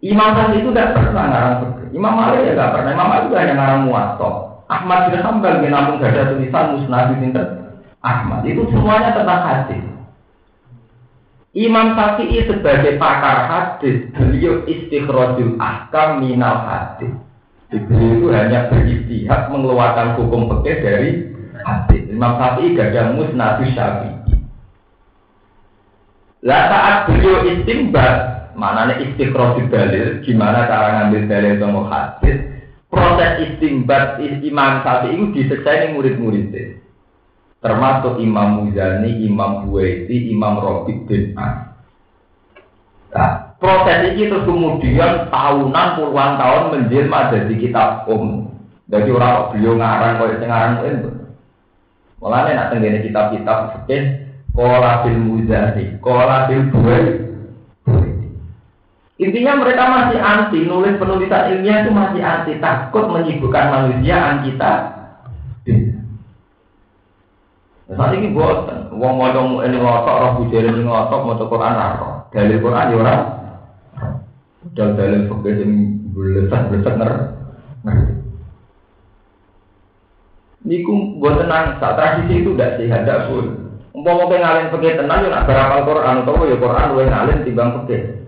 Imam Syafi'i itu tidak pernah ngarang seperti Imam Malik ya tidak pernah. Imam Malik juga hanya ngarang muatok. Ahmad bin Hambal bin ada tulisan musnad pinter. Ahmad itu semuanya tentang hadis. Imam Syafi'i sebagai pakar hadis, beliau istikhrajul ahkam minal hadis. Beliau itu hanya beristihad mengeluarkan hukum pekeh dari hadis. Imam Syafi'i gak ada musnad syafi'i. Lah saat beliau istimbat, mana nih istikhraj dalil, gimana cara ngambil dalil sama hadis, proses istimbat Imam Syafi'i itu diselesaikan murid-muridnya. Termasuk Imam Muzani, Imam Buwaiti, Imam Rabi bin. Nah, proses ini terus kemudian tahunan puluhan tahun menjelma jadi kitab umum. Jadi orang beliau ngarang kau yang ngarang itu. Malah nak tenggine kitab-kitab fikih kola bil muzani, kola bil buai. Intinya mereka masih anti nulis penulisan ilmiah itu masih anti takut menyibukkan manusia an kita. Nah, saat ini buat, uang mau ini ngotok, roh bujari ini ngotok, mau Quran raro, dalil Quran ya orang dan dalil fakir yang belesak-belesak ner ngerti. Niku buat tenang, saat tradisi itu tidak sehat, tidak. Umpama mau ngalin fakir tenang, ya nak berapal Quran, atau ya Quran lu ngalin timbang fakir.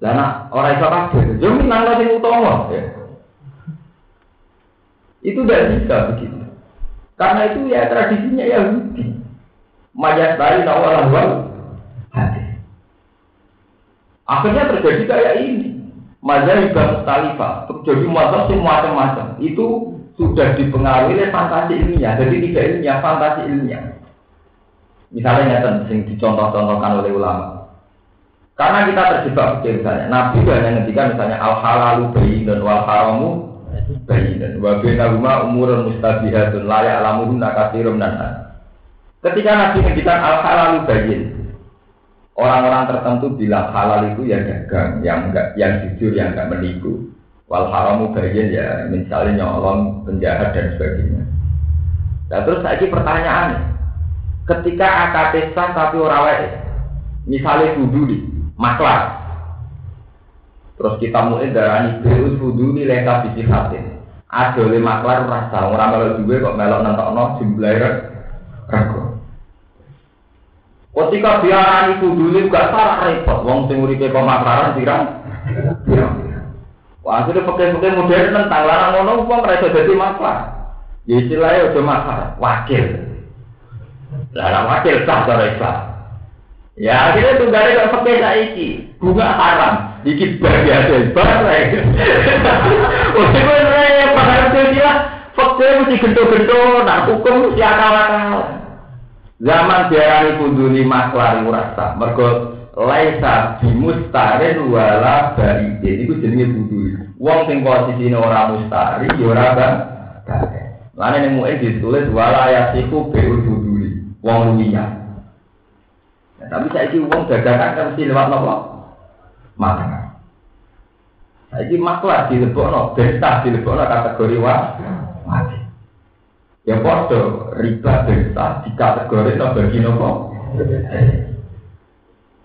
Lah nak orang itu kafir, jadi nang lagi utama ya. Itu tidak bisa begitu. Karena itu ya tradisinya Yahudi. Majas dari nawal hati. Akhirnya terjadi kayak ini. Mazhab Mustalifah terjadi mazhab yang macam-macam. Itu sudah dipengaruhi oleh fantasi ilmiah. Jadi tidak ilmiah, fantasi ilmiah. Misalnya yang sing dicontoh-contohkan oleh ulama. Karena kita terjebak misalnya, Nabi itu hanya ngendikan misalnya al halalu dan wal haramu bayi dan wa bainahuma umurun mustabihatun layak alamuhun nakasirum dan Ketika Nabi ngendikan al halalu bayi Orang-orang tertentu bilang halal itu ya dagang, yang enggak, yang jujur, yang enggak menipu. Wal haramu bayin ya misalnya nyolong, penjahat dan sebagainya. Nah terus lagi pertanyaan, ketika akad sah tapi orang lain, misalnya kudu maklar, terus kita mulai darah berus kudu di lengkap bisi hatin. Ada oleh maklar rasa orang kalau juga kok melok nonton jumlahnya ragu. Ketika diarani kudune gak salah repot, wong sing uripe pemasaran pirang. Wah, akhirnya pakai-pakai modern tentang larang ngono wong ora iso dadi masalah. Ya istilahnya udah masalah, wakil. Larang wakil sah cara Islam. Ya akhirnya tunggare kok pakai saiki, bunga haram. Iki bagi hasil bar lagi. Wah, itu repot, harus dia fakir mesti gento-gento, nak hukum mesti akal-akal. Zaman diarani kuduni maklari rasa, mergo laisa bimustarin wala baidin iku jenenge buduli. Wong sing posisine ora mustari ya ora bang. Lane ning muin ditulis wala yasiku beu buduli. Wong luwiya. Tapi saiki wong dadakan kan mesti lewat napa? Makanan. Saiki maklar dilebokno, bentah dilebokno kategori wa mati. Ya padha riba bentah di kategori no bagi nopo.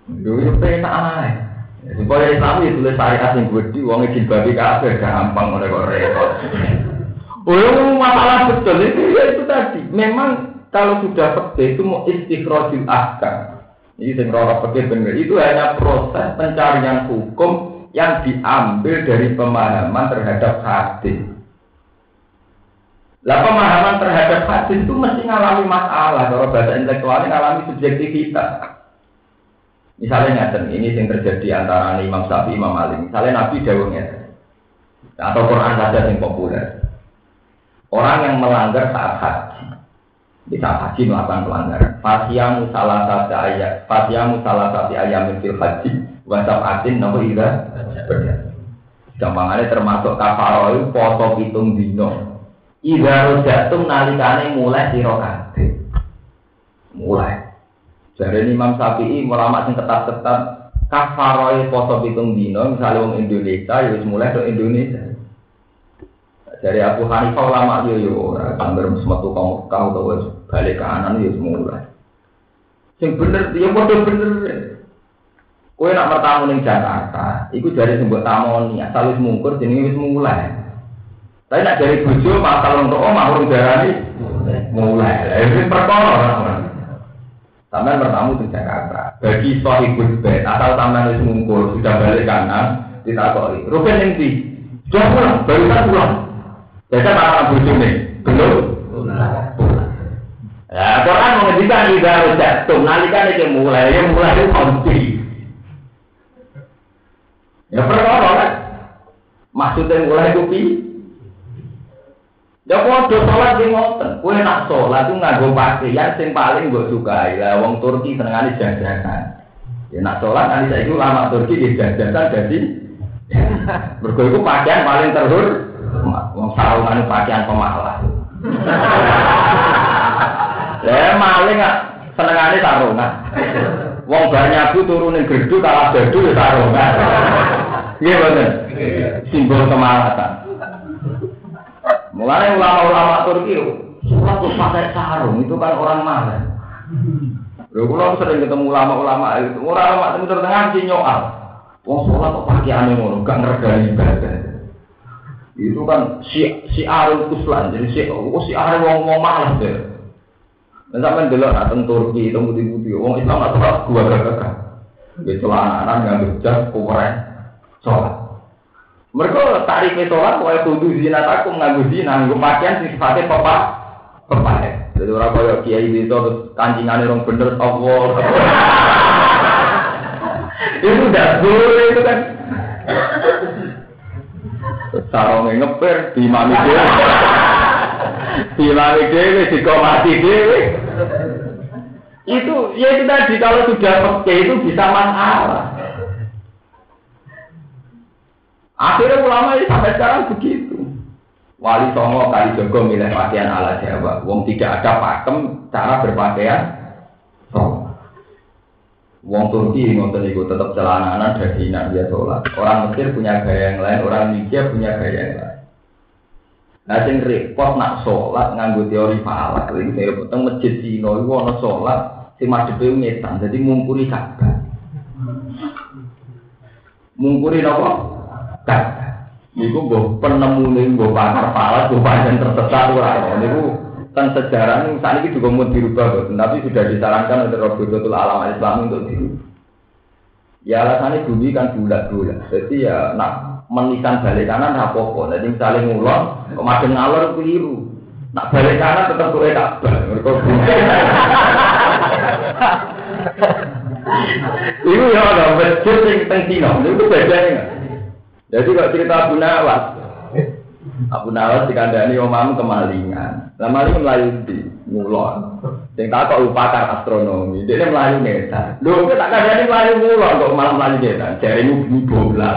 Lho yo penak ae. Supaya Islam itu tulis syariat yang gede, uang izin babi kafir gampang oleh kok repot. Oh, masalah betul itu ya itu tadi. Memang kalau sudah seperti itu mau istikhrojul ahkam. Ini sing ora benar. Itu hanya proses pencarian hukum yang diambil dari pemahaman terhadap hadis. Lah pemahaman terhadap hadis itu mesti ngalami masalah. Kalau bahasa intelektualnya ngalami subjektivitas. Misalnya ini yang terjadi antara Imam Syafi'i Imam Malik. Misalnya Nabi Dawud ngeten. Atau Quran saja yang populer. Orang yang melanggar saat haji. Di saat haji melakukan pelanggaran. Fasiyamu salah satu ayat. Fasiyamu salah satu ayat fil haji. Wasab atin nomor ida. Gampangannya termasuk kafaroi foto hitung dino. Ida rojatum nalikane mulai sira kabeh. Mulai. Jadi Imam Syafi'i ulama sing ketat-ketat kafaroi poso pitung dino misalnya wong Indonesia ya mulai ke Indonesia. Dari Abu Hanifah ulama yo yo ora sambil metu kamu kau tahu balik kanan ya mulai. Sing bener dia padha bener. Kowe nak bertamu ning Jakarta, iku dari sing mbok tamoni asal wis mungkur jenenge wis mulai. Tapi nak dari bojo masalah untuk omah urung darani mulai. Lah ini perkara Sampai bertamu di Jakarta. Bagi sahibul bait, asal sampai wis ngumpul sudah balik kanan, ditakoi. Rugen yang di, sudah pulang, baru pulang. Jadi apa bojo nih? Belum. Ya, Quran menghentikan juga jatuh, nalikan itu mulai, yang mulai itu konti. Ya perkara kan? Maksudnya mulai kopi, Ya padha salat sing ngoten. Kowe nak salat ku nganggo pakaian sing paling mbok sukai. Lah wong Turki senengane jajanan. Ya nak salat nanti saiki ulama Turki di jajanan jadi mergo iku pakaian paling terhur. Wong sarungan pakaian pemalas. Ya maling senengane sarungan. Wong banyak bu turun ning gerdu kalah gerdu ya sarungan. Iya bener. Simbol kemalasan. Mulai ulama-ulama Turki, sholat tuh pakai sarung itu kan orang mana? Lalu kalau sering ketemu ulama-ulama itu, ulama itu terdengar sih nyoal. Wong sholat kok pakai aneh ngono, gak ngergani ibadah. Itu kan si si arul kuslan, jadi si oh, si arul wong wong malas deh. Dan sampai dulu datang Turki, itu putih-putih, wong Islam nggak sholat gua gak Dia celana nggak berjas, kuweren, sholat. Mereka tarik sholat, kaya kudu zina takut nganggu zina, nganggu pakaian sing sifatnya papa, papa Jadi orang kaya kiai itu terus kancingan orang bener, Allah. itu udah boleh itu kan. Sarongnya ngeper, di mami dewe. Di mami dewe, di komati dewe. Itu, ya itu tadi, kalau sudah pakai itu bisa masalah. Akhirnya ulama ini sampai sekarang begitu. Wali Songo kali Jogo milih pakaian ala Jawa. Wong tidak ada pakem cara berpakaian. Songo. Wong Turki ngonten itu tetap celananan dari nak dia sholat. Orang Mesir punya gaya yang lain, orang India punya gaya yang lain. Nah, sing repot nak sholat nganggo teori falak. Lagi saya potong masjid Cina, itu ada sholat, si madhepe ngetan, jadi mungkuri Ka'bah. Mungkuri apa? kan Niku gue penemu nih, gue pakar pala, gue panjang tersesat ora. Niku kan sejarah ini saat ini juga mau dirubah, bos. tapi sudah disarankan oleh Robitul Alam Islam untuk dirubah. Ya alasannya bumi kan bulat-bulat, jadi ya nak menisan balik kanan apa-apa. Jadi misalnya ngulon, kemarin ngalor keliru. Nak balik kanan tetap tak Mereka bumi. Iku ya ada yang teng Cina, itu bedanya. Jadi kalau cerita Abu Nawas, Abu Nawas dikandani omamu kemalingan. Lah maling melayu di ngulon. Sing tak kok pakar astronomi. Dia melayu neta. Lho kowe tak kandani melayu ngulon kok malah melayu neta. Jare bumi bola.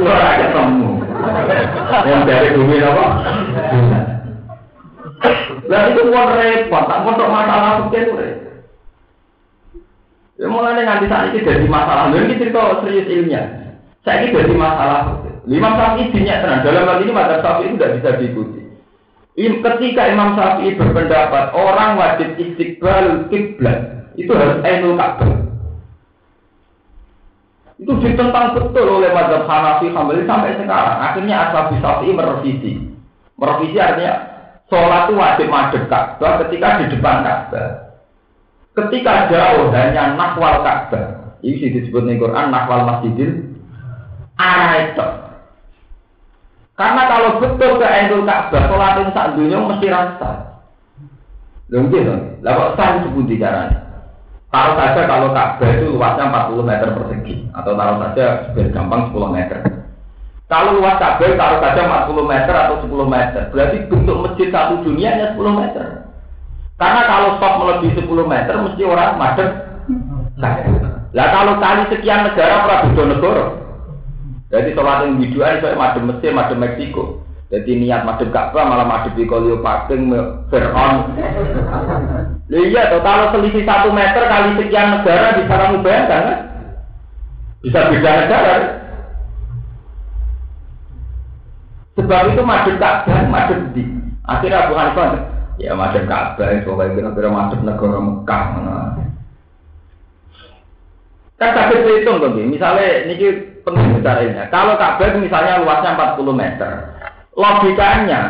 Ora ketemu. Yang dari bumi apa? Lah itu mau repot, tak mau masalah fikih Ya mulai nanti saat ini jadi masalah. Ini cerita serius ilmiah. Saya ini jadi masalah. Imam Syafi'i dinyak tenang. Dalam hal ini madzhab Syafi'i itu tidak bisa diikuti. Ketika Imam Syafi'i berpendapat orang wajib istiqbal kiblat itu harus ainul Ka'bah. Itu ditentang betul oleh madzhab Hanafi Hambali sampai sekarang. Akhirnya Ashabi Syafi'i merevisi. Merevisi artinya sholat itu wajib madhep Ka'bah ketika di depan Ka'bah. Ketika jauh hanya nakwal Ka'bah. Ini disebut di Quran nakwal Masjidil arah itu. Karena kalau betul ke Endul Ka'bah, sholat yang sak dunia mesti rasa. Mungkin dong. Lah kok sah sebuti caranya? Taruh saja kalau Ka'bah itu luasnya 40 meter persegi, atau taruh saja biar gampang 10 meter. Kalau luas Ka'bah taruh saja 40 meter atau 10 meter, berarti bentuk masjid satu dunia hanya 10 meter. Karena kalau stop melebihi 10 meter, mesti orang madep. Lah kalau kali sekian negara, pra negara. Jadi sholat yang biduan saya madem Mesir, madem Meksiko. Jadi niat madem Ka'bah malah madem di Kolio Paking, Fir'aun. iya, toh, kalau selisih satu meter kali sekian negara bisa kamu bayangkan kan? Bisa beda negara. Sebab itu madem Ka'bah, madem di. Akhirnya Abu Hanifah, ya madem Ka'bah, pokoknya kira-kira madem negara Mekah. Kan sakit hitung tuh, misalnya ini penting caranya. Kalau Ka'bah misalnya luasnya 40 meter, logikanya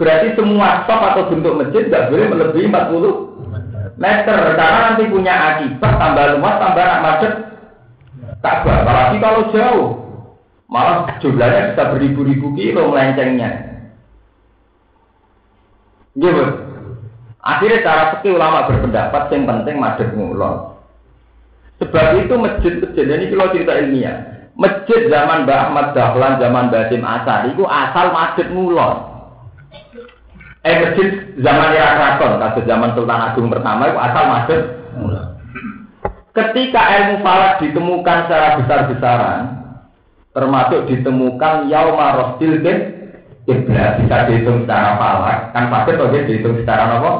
berarti semua stop atau bentuk masjid tidak boleh melebihi 40 meter karena nanti punya akibat tambah luas tambah macet Ka'bah. Apalagi kalau jauh, malah jumlahnya bisa beribu-ribu kilo melencengnya. Gitu. Akhirnya cara sekali ulama berpendapat yang penting madep ngulon. Sebab itu masjid-masjid ini kalau cerita ilmiah. Masjid zaman Mbah Ahmad Dahlan, zaman Basim Asari, itu asal masjid mulon. Eh masjid zaman era keraton, kasus zaman Sultan Agung pertama itu asal masjid mulon. Ketika ilmu falak ditemukan secara besar-besaran, termasuk ditemukan yauma rostil kiblat bisa dihitung secara falak, kan pasti dihitung secara apa?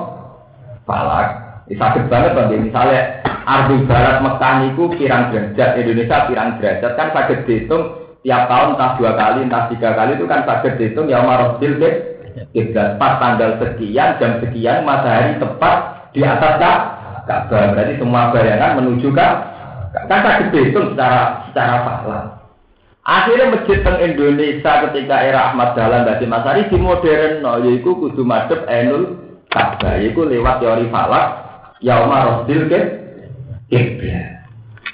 Falak. Sakit banget bang, misalnya Ardi Barat Mekah niku pirang derajat, Indonesia pirang derajat. Kan sakit dihitung tiap tahun entah dua kali entah tiga kali itu kan sakit dihitung. Ya Marosil deh kiblat pas tanggal sekian jam sekian matahari tepat di atas Ka'bah. Berarti semua bayangan menuju ke kan sakit dihitung secara secara fakta. Akhirnya masjid teng Indonesia ketika era Ahmad Dahlan Basi Masari di modern no, yaitu kudu madep enul Ka'bah yaitu lewat teori falak yauma rosil ke kiblat.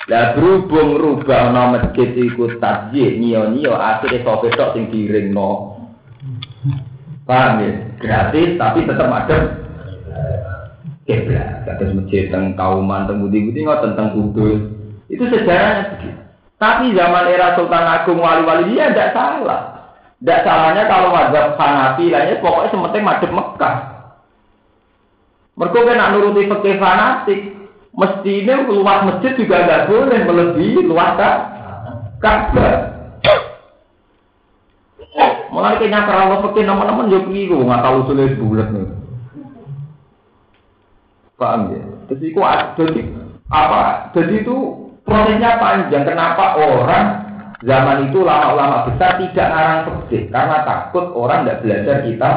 Lah berhubung rubah no masjid iku tasjid nio-nio akhirnya sope tok sing no. Paham ya? Gratis tapi tetap ada kiblat. Kata masjid tentang kauman, tentang budi-budi ngoten tentang kudus. Itu sejarahnya begitu. Tapi zaman era Sultan Agung wali-wali dia tidak salah. Tidak salahnya kalau wajib Hanafi lainnya pokoknya sementing madep Mekah. Mereka kan nuruti fakir fanatik, mestinya luas masjid juga nggak boleh melebihi luas Ka'bah. Mulai kayaknya kalau pakai nama-nama jauh keliru, nggak tahu sulit bulat nih. Paham ya? Jadi itu jadi apa? Jadi itu prosesnya panjang. Kenapa orang zaman itu lama-lama besar tidak ngarang fikih karena takut orang tidak belajar kita.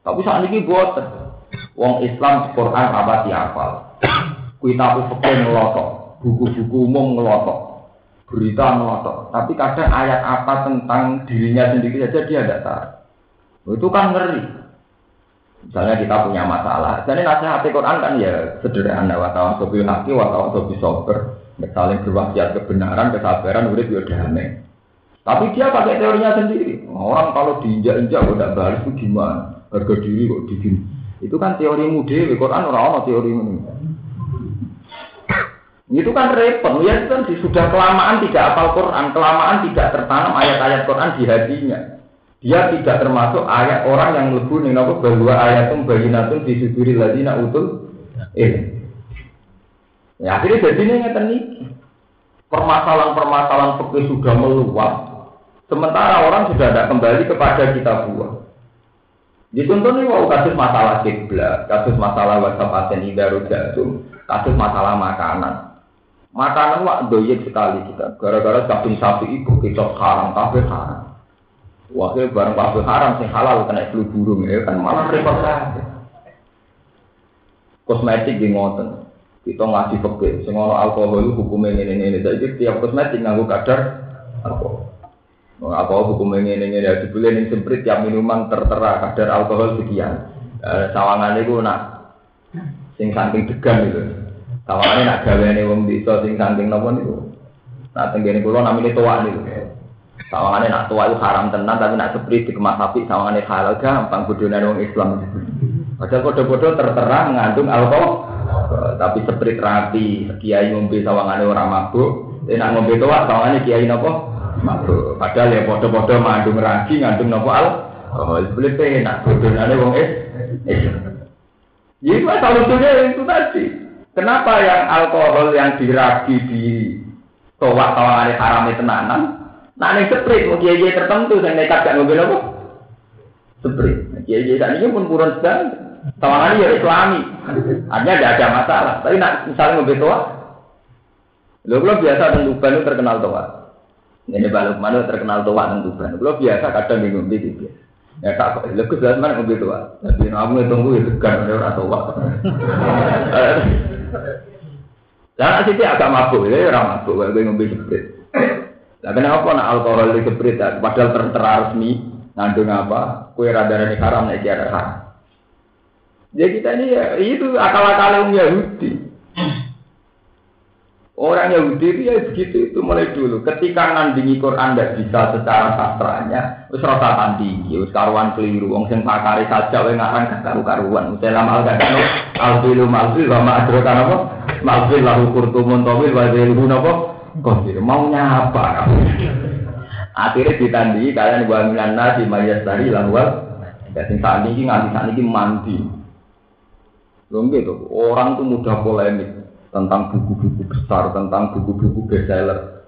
Tapi saat ini buat Wong Islam Quran apa dihafal. Kitab fikih ngelotok, buku-buku umum ngelotok, berita ngelotok. Tapi kadang ayat apa tentang dirinya sendiri saja dia tidak tahu. Itu kan ngeri. Misalnya kita punya masalah. Jadi nasihat Quran kan ya sederhana. Watawan sobi haki, watawan sobi sober. Saling berwasiat kebenaran, kesabaran, udah dia damai. Tapi dia pakai teorinya sendiri. Orang kalau diinjak-injak tidak balas itu gimana? Harga diri kok digini. Itu kan teori mude, Quran ora ana teori ini. Itu kan repot, ya kan sudah kelamaan tidak apal Quran, kelamaan tidak tertanam ayat-ayat Quran di hatinya. Dia tidak termasuk ayat orang yang lebu nih nopo bahwa ayatum bayinatun suduri ladina utul ini. Ya akhirnya jadi ini ngeten Permasalahan-permasalahan fikih sudah meluas. Sementara orang sudah tidak kembali kepada kita buah. Ditonton nih mau kasus masalah kiblat, kasus masalah WhatsApp aten idarudatum, kasus masalah makanan. Makanan wak doyek sekali kita. Gara-gara daging sapi ibu kita haram, kafe haram. Wakil barang kafe haram sing halal kena flu burung ya kan malah repot saja. Kosmetik di ngoten. Kita ngasih sing ono alkohol hukumnya ini ini Jadi tiap kosmetik nganggo kadar alkohol. Apa hukumnya ini ini ya dibeli ning semprit tiap minuman tertera kadar alkohol sekian. Eh, sawangan itu nak sing saking degan gitu. Tawane nak gaweane wong desa sing saking napa niku. Nak tenggene kula namine tuwa niku. Sawangane nak tuwa itu haram tenan tapi nak seprit dikemas sapi sawangane halal gampang bodhone wong Islam. Padahal podo-podo tertera mengandung alkohol. Tapi seprit rapi, kiai ngombe sawangane ora mabuk. Nak ngombe tuwa sawangane kiai napa? Mabuk. Padahal ya podo-podo mengandung ragi, ngandung napa al. Oh, boleh penak bodhone wong Islam. Jadi masalah lucunya itu tadi. Kenapa yang alkohol yang diragi di towak ada haram itu tenanan? Nah ini seprit, mau kiai tertentu yang nekat gak ngobrol apa? Seprit. Nah, kiai ini pun kurang sedang. Tawangan ya islami. Artinya tidak ada masalah. Tapi nak misalnya ngobrol toa, lo belum biasa tentukan itu terkenal toa. Ini balik mana terkenal toa tentukan. Lo biasa kadang bingung gitu. Ya tak kok, lebih jelas mana ngobrol toa. Tapi kamu tunggu itu kan orang toa. Lah sih agak mabuk, ya orang mabuk, gue ngombe seprit. Lah kenapa nak alkohol di seprit, padahal tertera resmi, ngandung apa, kue rada haram, nek ada haram. Jadi ya kita ini ya, itu akal-akal Yahudi. Orang Yahudi itu ya begitu itu mulai dulu. Ketika nandingi Quran tidak bisa secara sastranya, terus rasa tandingi, terus karuan keliru. Wong sing pakari saja, wae ngarang karu karuan. Dalam al kadang alfilu malfil wa ma adrokan apa? Malfil lahu kurtumun tawil wa zilhu napa? Kosir maunya apa kamu? Akhirnya ditandingi kalian wa minan nasi mayastari lahwal. Jadi saat ini nganti saat ini mandi. Lho gitu, orang tuh mudah polemik tentang buku-buku besar, tentang buku-buku bestseller.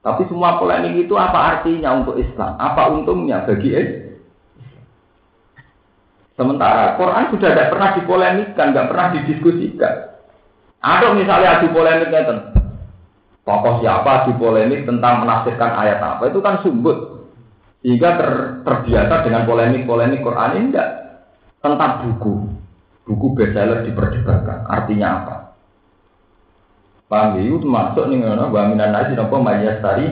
Tapi semua polemik itu apa artinya untuk Islam? Apa untungnya bagi Islam? Sementara Quran sudah tidak pernah dipolemikkan, tidak pernah didiskusikan. Ada misalnya adu polemiknya tentang tokoh siapa adu polemik tentang menafsirkan ayat apa itu kan sumbut sehingga ter, terbiasa dengan polemik-polemik Quran ini enggak tentang buku buku bestseller diperdebatkan artinya apa Paham ya? Itu masuk nih ngono, wa minan nasi nopo mayas tari.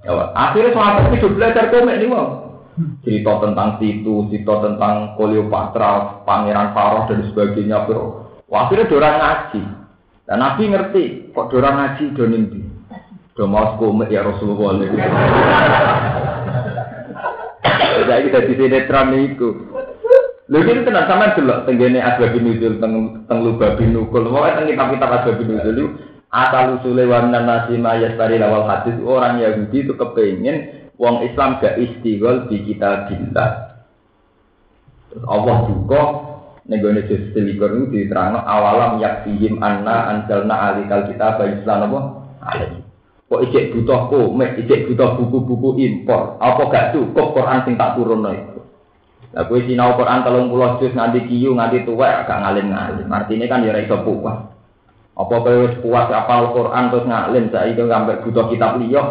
Ya, akhirnya sahabat itu belajar komik nih mau. Cerita tentang situ, cerita tentang Cleopatra, Pangeran Faroh dan sebagainya. Bro. Akhirnya dorang ngaji. Dan Nabi ngerti, kok dorang ngaji do nimbi. Do mau komik ya Rasulullah. Saya kita di sinetron itu. Lha iki tenan sampean delok tenggene asbab nuzul teng teng lubabin nukul. Pokoke teng kitab-kitab asbab nuzul asal usule wa minan nasi mayastari lawal hadis orang Yahudi itu kepengen wong Islam gak istighol di kita billah. Terus Allah juga negone juz selikur itu diterangno awalam yakfihim anna anjalna alikal kita bayi Islam apa? Alaihi. Kok ijek butuh komik, ijek butuh buku-buku impor. Apa gak cukup Quran sing tak turun itu? Lah kowe sinau Quran 30 juz nganti kiyu nganti tuwek gak ngalim-ngalim. Artinya kan ya ora iso puas. Apa kowe wis puas apal Quran terus ngalim saiki ngambil butuh kitab liya.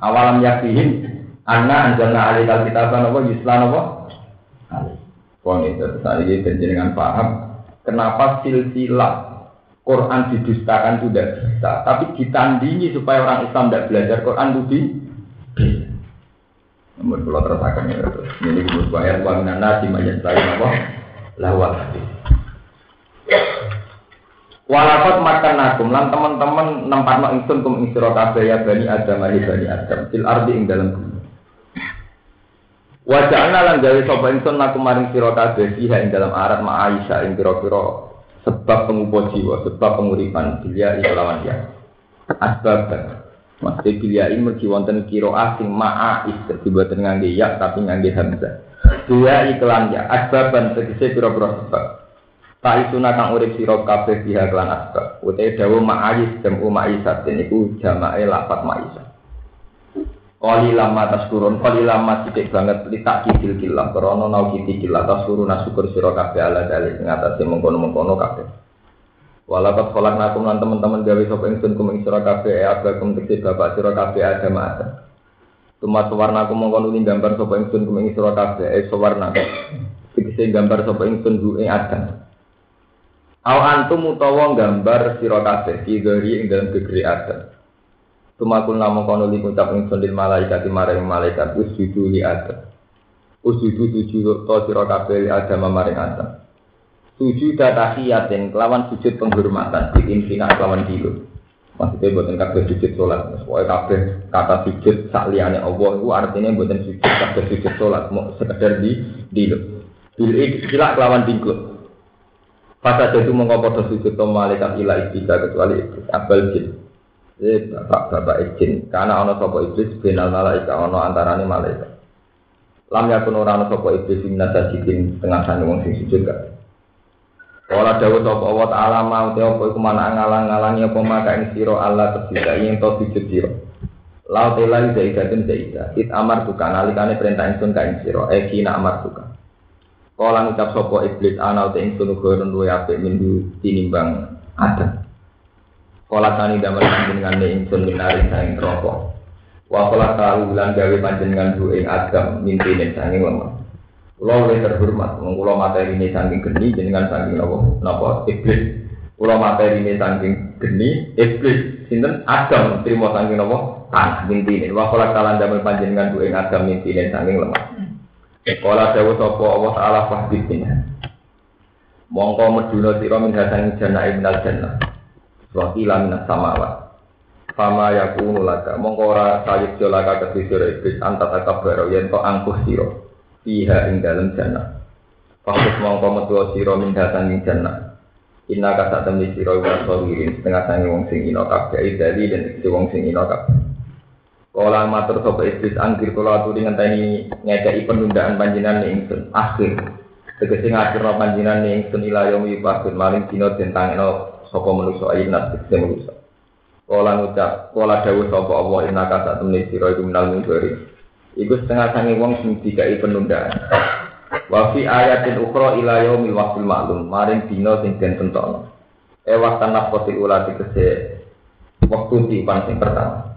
Awalam yakin anna anjalna alikal kitaban apa yuslan apa? Wong itu saiki dengan paham kenapa silsilah Quran didustakan tidak bisa, tapi ditandingi supaya orang Islam tidak belajar Quran budi. Namun kalau terasakan ya, ini gue bayar uang nana di majlis lain apa? Lawat. Walakot makan nakum lan teman-teman nempat mak ingsun kum kabeh ya bani Adam ali bani Adam. Fil ardi ing dalam bumi. Wajahna lan gawe sapa ingsun nakum maring sira kabeh fiha ing dalam arat ma Aisyah ing pira-pira sebab pengupo jiwa, sebab penguripan bilia kelawan ya. Asbab Maksudnya bilia ini mergi wonten kiro asing ma'ais Jadi buatan ngangge ya tapi ngangge hamzah. Bilia iklan ya Asbaban tegese pira-pira sebab Tak isu kang urip sira kabeh biha kelan asbab. Utai dawu ma'ayis jamu ma'isat niku jamae lapat ma'isat. Kali lama tas kurun, kali lama titik banget litak kidil kilah, krono nau kiti kilah tas kurun syukur sira kabeh ala dalil ing atase mengkono-mengkono kabeh. Walakat kolak nakum lan teman-teman gawe sapa ingsun kum ing sira kabeh ya abakum tekse bapak sira kabeh ada ma'ata. Tumat warna aku mongko nuli gambar sapa ingsun kum ing sira kabeh eh sawarna. Tekse gambar sapa ingsun du ing adam. Aw antum utawa gambar sira kabeh kidori ing dalam gegeri Adam. Tumakul namo kono li ngucap ingsun lil malaikat maring malaikat usjudu li Adam. Usjudu sujud to sira kabeh li Adam maring Adam. Sujud tahiyatin kelawan sujud penghormatan di infina kelawan dilo. Maksudnya buatan kabeh sujud sholat. Pokoknya kabeh kata sujud sak liyane Allah itu artinya buatan sujud kabeh sujud sholat mau sekedar di dilo. Bil ikhtilak kelawan dingkluk. Pada itu mengkau pada to malaikat ila iblis kecuali iblis abal jin. Jadi bapak bapak izin karena ono sopo iblis benal malaikat ono antarane malaikat. Lam yakun ora ono sopo iblis minat sajidin tengah sana wong sing sujud gak. Kala dawuh sapa Allah taala mau te apa iku mana ngalang-ngalangi apa maka ing sira Allah tersida yen to sujud sira. Lau telai zaidatun zaida. It amar tuka nalikane perintah ingsun ka ing sira. Eh kina amar tuka. Kala ngucap sapa iblis ana te ingsun gurun luwe apik minggu tinimbang ada. Kala tani damel panjenengan ne ingsun minari saing neraka. Wa kala tahu lan gawe panjenengan du ing agam mintine saking lemah. Kula luwih terhormat wong kula materine saking geni jenengan saking napa napa iblis. Kula materine saking geni iblis sinten agam trimo saking napa tanah mintine. Wa kala talan damel panjenengan du ing agam mintine saking lemah. Kala dawu sapa Allah taala fahdina. Mongko meduna sira min hasan jannah minal jannah. Wa ila minas samawat. Fama yakunu laka mongko ora sayid jolaka kedhi sira iblis anta takabbar yen to angkuh sira. Fiha ing dalem jannah. Fakus mongko metu sira min hasan ing jannah. Inna kasa temni sira wa sawirin setengah sangi wong sing ina kabeh dari dan wong sing ina kabeh. Kala matur sapa iblis angkir kula aturi ngenteni ngekeki penundaan panjenengan ning ingsun. Akhir. Tegese ngakhirno panjenengan ning ingsun ila yaumi yub'atsun maring dina den tangeno sapa manusa ayat tegese manusa. Kala ngucap, kala dawuh sapa Allah inna ka sak temne sira iku minal mungkari. Iku setengah sange wong sing dikai penundaan. Wa fi ayatin ukhra ila yaumil waqtil ma'lum maring dina sing den tentokno. E waktan nafsi ula tegese waktu tipan sing pertama.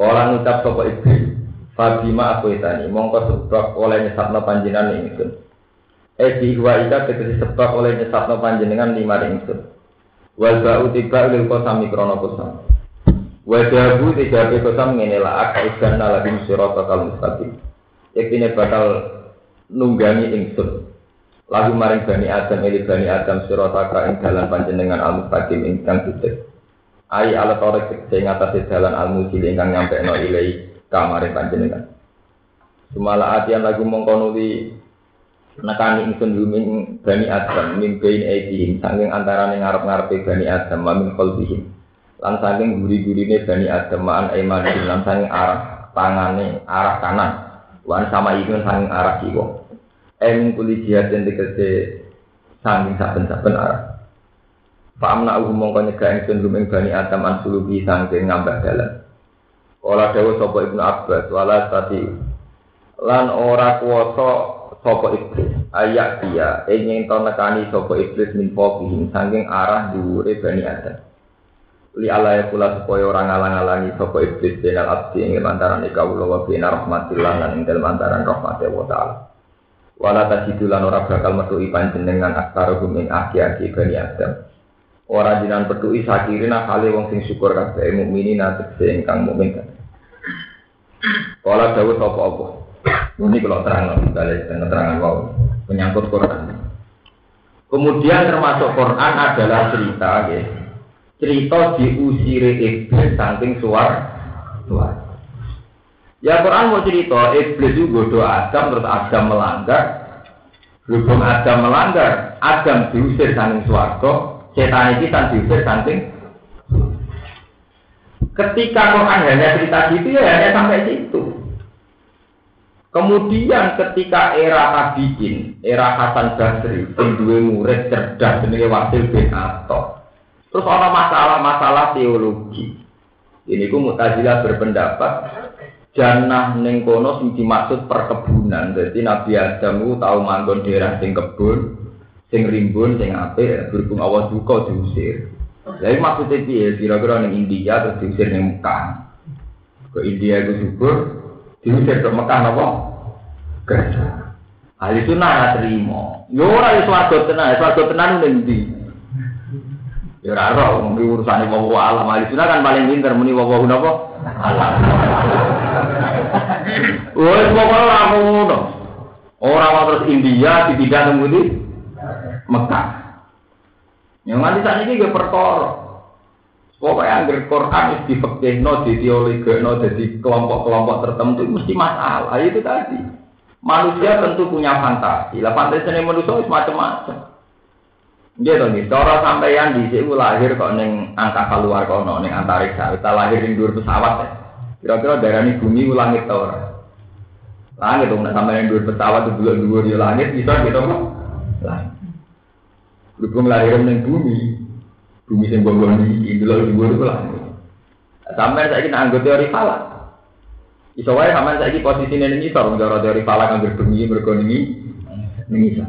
Kala ngucap sapa iblis, Fabima aku itani, mongko sebab oleh nyesatno panjenengan ingsun. Eh wa ika tegese sebab oleh nyesatno panjenengan lima ingsun. Wal ba'u tiba lil kosami krono kosam. Wajabu tiga kosam ngene la aka ikan nalabim sirata kal mustaqim. Yaktine bakal nunggangi ingsun. Lagu maring bani Adam ili bani Adam sirata ka ing dalan panjenengan al mustaqim ingkang titik. Ai ala torek tegese ngatasi dalan almu cili ingkang nyampe no ilai kamare panjenengan. Sumala atian lagu mongkonuli nekani ingsun luming bani Adam min bain aidihim saking antarane ngarep-ngarepe bani Adam min qalbihim. Lan saking guri-gurine bani Adam ma'an aimanihim lan saking arah tangane arah kanan. Wan sama itu saking arah kiwa. Emin kuli jihad yang tegese saking saben-saben arah. Fa'amna uhu mongko nyegah ingsun luming bani Adam an sulubi sangking ngambah dalan. Kala dawuh sapa Ibnu Abbas wala tadi lan ora kuwasa sapa iblis ayak dia ingin to nekani sapa iblis min fokihim sangking arah dhuwure bani Adam. Li ala ya kula supaya ora ngalang-alangi sapa iblis benal abdi ing antarané kawula wa bina rahmatillah lan ing dalem antaran wa taala. Wala tasidulan ora bakal metuhi panjenengan aktaruhum ing aki-aki bani Adam. Ora jinan pedui sakirina kali wong sing syukur kabeh mukminin tegese ingkang mukmin. Kala dawuh sapa apa? Ini kalau terang balik dan terangan wow menyangkut Quran. Kemudian termasuk Quran adalah cerita, ya. cerita diusire iblis saking suar suar. Ya Quran mau cerita iblis itu bodoh Adam terus Adam melanggar, berhubung Adam melanggar, Adam diusir saking swarga, setan iki tan diusir saking Ketika Quran hanya cerita gitu ya hanya sampai situ. Kemudian ketika era tabiin, era Hasan Basri, duwe murid cerdas jenenge Wasil bin Atta. Terus ada masalah-masalah teologi. Ini ku Mu'tazilah berpendapat jannah ning kono sing dimaksud perkebunan. Jadi Nabi Adam tahu manggon daerah sing kebun, sing rimbun, sing apik, berhubung Allah duka diusir. Jadi maksudnya piye? Kira-kira ning India terus diusir ning Mekah. Ke India itu subur, diusir ke Mekah apa? Kerja. Ahli sunnah ora terima. Yo ora iso swarga tenan, swarga tenan ning ndi? Ya ora ora wong urusane wong alam. Ahli sunnah kan paling pinter muni wong napa? Alam. Wes pokoke ora ngono. Ora mau terus India dipindah nang? Mekah. Yang nanti saat ini gue perkara. Pokoknya anggar Quran itu difekihno, diteoligno, jadi kelompok-kelompok tertentu mesti masalah. Itu tadi. Manusia tentu punya fantasi. Lah fantasi ini manusia macam-macam. Dia tuh nih, cara sampeyan di sini lahir kok neng angka keluar kok neng antariksa. Kita lahir di dua pesawat ya. Kira-kira daerah ini bumi langit tau Langit dong, sampai yang dua pesawat itu dua dua di langit bisa gitu kok. Langit. Berhubung lahir neng bumi, bumi sing bonggol iki dulu dhuwur iku lah. Sampai saiki nak anggota teori falak. Iso wae sampean saiki posisine ning isor cara teori falak kang bumi mergo ning ning isor.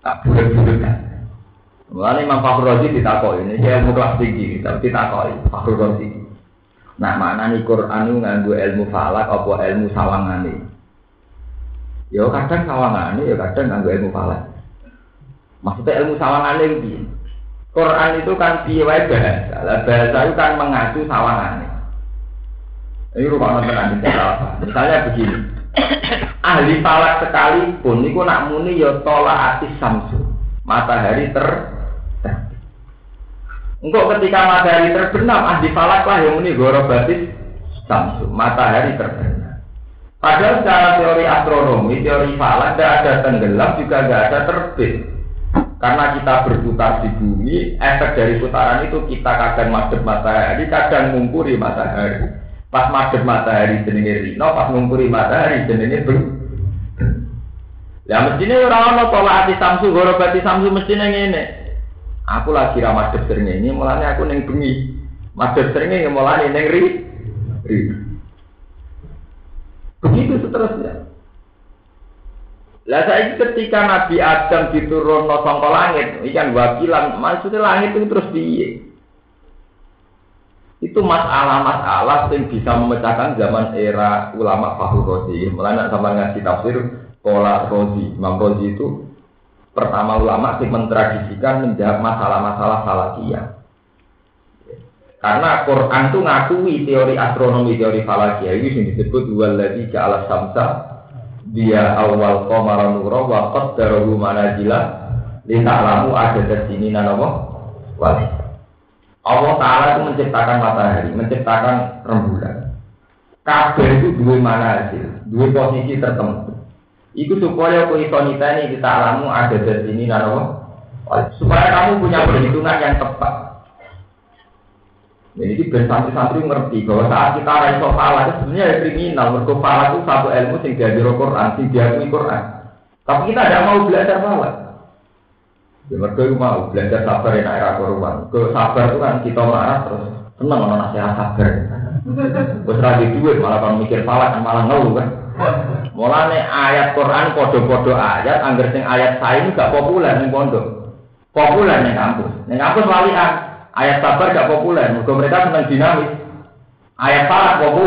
Tak bulat-bulat kan. Mulane Imam Fakhrul Razi ditakoki, ini ilmu kelas tinggi, tapi ditakoki Fakhrul Razi. Nah, mana nih Quran itu nganggo ilmu falak apa ilmu sawangane? Ya kadang sawangane, ya kadang nganggo ilmu falak. Maksudnya ilmu sawangan ini. Quran itu kan piye bahasa. Lah bahasa itu kan mengacu sawangan. Ini rumah tenan apa? Misalnya begini. Ahli falak sekalipun niku nak muni ya tolak atis samsu. Matahari ter Engkau ketika matahari terbenam, ahli falak lah yang muni gorobatis samsu. Matahari terbenam. Padahal secara teori astronomi, teori falak tidak ada tenggelam juga tidak ada terbit. Karena kita berputar di bumi, efek dari putaran itu kita kadang madep matahari, kadang ngumpuri matahari. Pas madep matahari jenenge rino, pas ngumpuri matahari jenenge bel. Ya mestinya orang orang tolak hati samsu, gorobati samsu mestinya ngene. Aku lagi ramadep sering ini, mulanya aku neng bengi. Madep sering ini mulanya neng ri. Begitu seterusnya. Lah saya ketika Nabi Adam diturun no sangka langit, ikan wakilan, maksudnya langit itu terus piye? Itu masalah-masalah yang bisa memecahkan zaman era ulama Fahru Rozi. Mulai sama ngaji tafsir Kola Rozi, Imam Rozi itu pertama ulama yang mentradisikan menjawab masalah-masalah falakiyah. Karena Quran itu ngakui teori astronomi, teori falakiyah ini yang disebut waladhi ja'ala samsa dia awal qamara nura wa qaddarahu manazila li ta'lamu ada sini napa wali Allah Ta'ala itu menciptakan matahari, menciptakan rembulan. Kabel itu dua manazil, dua posisi tertentu. Itu supaya aku iso niteni kita alamu ada di sini napa supaya kamu punya perhitungan yang tepat. Ini ben santri-santri ngerti bahwa saat kita raiso pala itu sebenarnya ya kriminal. Mereka pala itu satu ilmu sing dia Quran, sing diakui Quran. Tapi kita tidak mau belajar pala. Ya itu mau belajar sabar yang era Quran. Ke sabar itu kan kita marah terus seneng sama nasihat sabar. Terus lagi duit malah kalau mikir pala kan malah ngeluh kan. Mulane ayat Quran podo-podo ayat, angger sing ayat saya ini gak populer nih pondok. Populer nih kampus. Nih kampus walian. Ayat sabar gak populer, mereka mereka senang dinamis. Ayat popu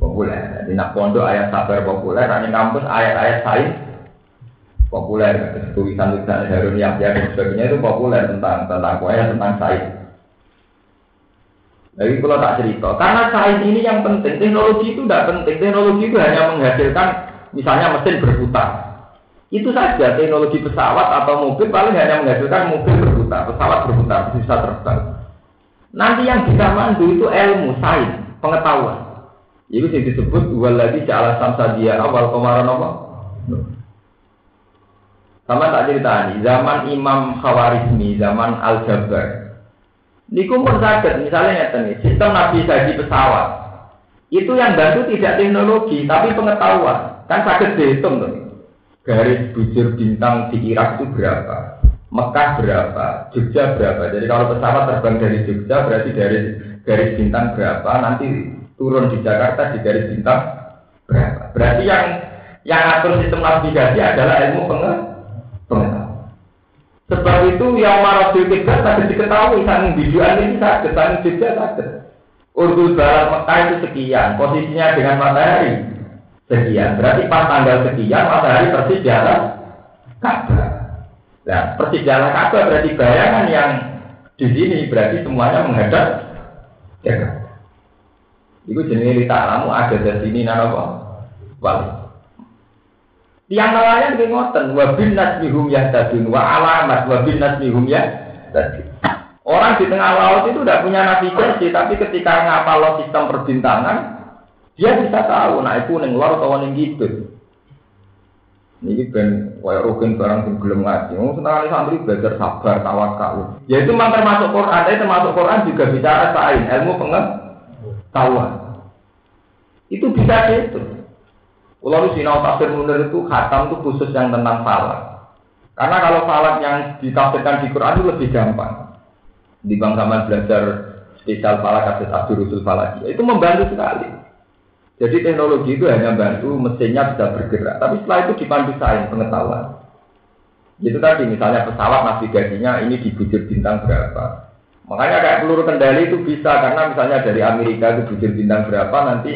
populer. Jadi nak pondok ayat sabar populer, nanti kampus ayat-ayat sains populer. Tulisan-tulisan Harun yang dan sebagainya itu populer tentang tentang kuaya tentang sains. Jadi kalau tak cerita, karena sains ini yang penting, teknologi itu tidak penting. Teknologi itu hanya menghasilkan misalnya mesin berputar. Itu saja teknologi pesawat atau mobil paling hanya menghasilkan mobil berputar, pesawat berputar, bisa terbang. Nanti yang bisa mandu itu ilmu, sains, pengetahuan. Itu yang disebut dua lagi jalan samsa dia awal kemarin apa? Sama tak cerita nih, zaman Imam Khawarizmi, zaman Al Jabar. Niku pun sakit, misalnya nih, sistem navigasi pesawat. Itu yang bantu tidak teknologi, tapi pengetahuan. Kan sakit dihitung tuh. Garis bujur bintang di Irak itu berapa? Mekah berapa? Jogja berapa? Jadi kalau pesawat terbang dari Jogja berarti dari garis bintang berapa? Nanti turun di Jakarta di garis bintang berapa? Berarti yang yang atur sistem navigasi adalah ilmu pengetahuan. Sebab itu yang marah tiga tadi diketahui sang biduan ini sakit, sang juga sakit. Urdu barat Mekah itu sekian, posisinya dengan matahari sekian. Berarti pas tanggal sekian matahari persis di atas Ka'bah. Nah, persis di atas Ka'bah berarti bayangan yang di sini berarti semuanya menghadap Jakarta. Itu jenis alamu ada di sini nanopo wali. Tiang nelayan di ngoten, wabin nasmihum yahtadun, wa alamat wabin nasmihum yahtadun. Orang di tengah laut itu tidak punya navigasi, tapi ketika ngapal sistem perbintangan, dia bisa tahu, nah itu neng luar atau neng gitu. Ini ben kayak rugen barang sing belum ngaji. Oh, senang santri belajar sabar, tawakal. Ya itu memang termasuk Quran, tapi termasuk Quran juga bicara sain, ilmu pengetahuan. Itu bisa gitu. Di sinau tafsir munir itu khatam itu khusus yang tentang falak. Karena kalau falak yang ditafsirkan di Quran itu lebih gampang. Di bang zaman belajar spesial falak kasus Abdul Rusul falak itu membantu sekali. Jadi teknologi itu hanya bantu mesinnya bisa bergerak. Tapi setelah itu dipandu sains pengetahuan. Itu tadi misalnya pesawat navigasinya ini di bujur bintang berapa. Makanya kayak peluru kendali itu bisa karena misalnya dari Amerika itu bujur bintang berapa nanti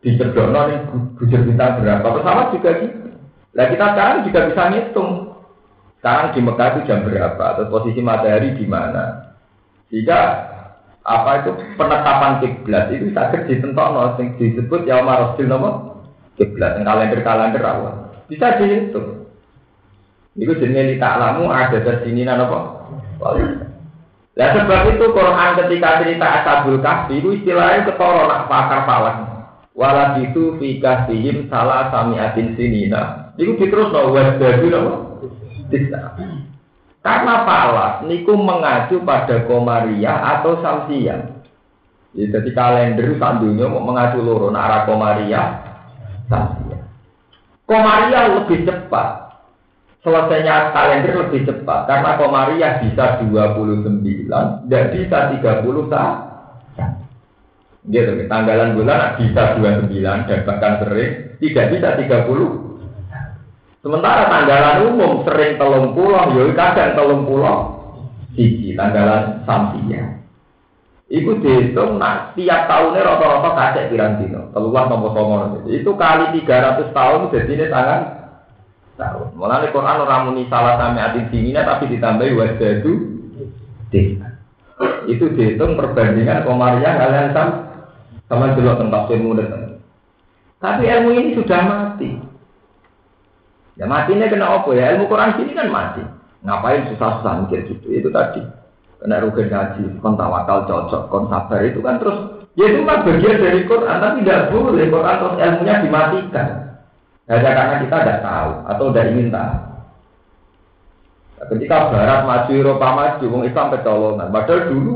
di Cerdono nih bujur bintang berapa pesawat juga gitu. Nah kita sekarang juga bisa ngitung. Sekarang di Mekah itu jam berapa atau posisi matahari di mana. Jika apa itu penetapan kiblat itu sakit ditentok sing disebut ya Rasul nama kiblat kalender kalender awal bisa dihitung. Itu jenis tak alamu ada di sini apa? Nah sebab itu Quran ketika cerita Ashabul Kahfi itu istilahnya ketoro nak pakar falak. Walau itu fikah sihim salah sami atin sinina. Iku diterus no wasdadu no. Bisa. Karena falas niku mengacu pada komaria atau samsia. Jadi kalender sandunya mau mengacu loro arah komaria samsia. Komaria lebih cepat. Selesainya kalender lebih cepat karena komaria bisa 29 dan bisa 30 saat. Gitu, tanggalan bulan bisa 29 dan bahkan sering tidak bisa 30. Sementara tanggalan umum sering telung pulau, ya kadang telung pulau siji tanggalan samsia. Iku dihitung nak tiap tahunnya rata-rata kasih pirang dino, keluar nomor nomor itu kali 300 tahun jadi ini sangat tahun. Mulai Quran orang salah sampai ati dinginnya tapi ditambahi wajadu Itu dihitung perbandingan komariah kalian sama sama dulu tentang ilmu Tapi ilmu ini sudah mati. Ya matinya kena apa ya? Ilmu Quran sini kan mati. Ngapain susah-susah mikir gitu? Itu tadi. Kena rugi ngaji, kon tawakal cocok, kon sabar itu kan terus ya itu kan bagian dari Quran, tapi tidak boleh Quran terus ilmunya dimatikan. Hanya karena kita tidak tahu atau tidak ingin tahu. Ketika Barat maju, Eropa maju, orang Islam kecolongan. Padahal dulu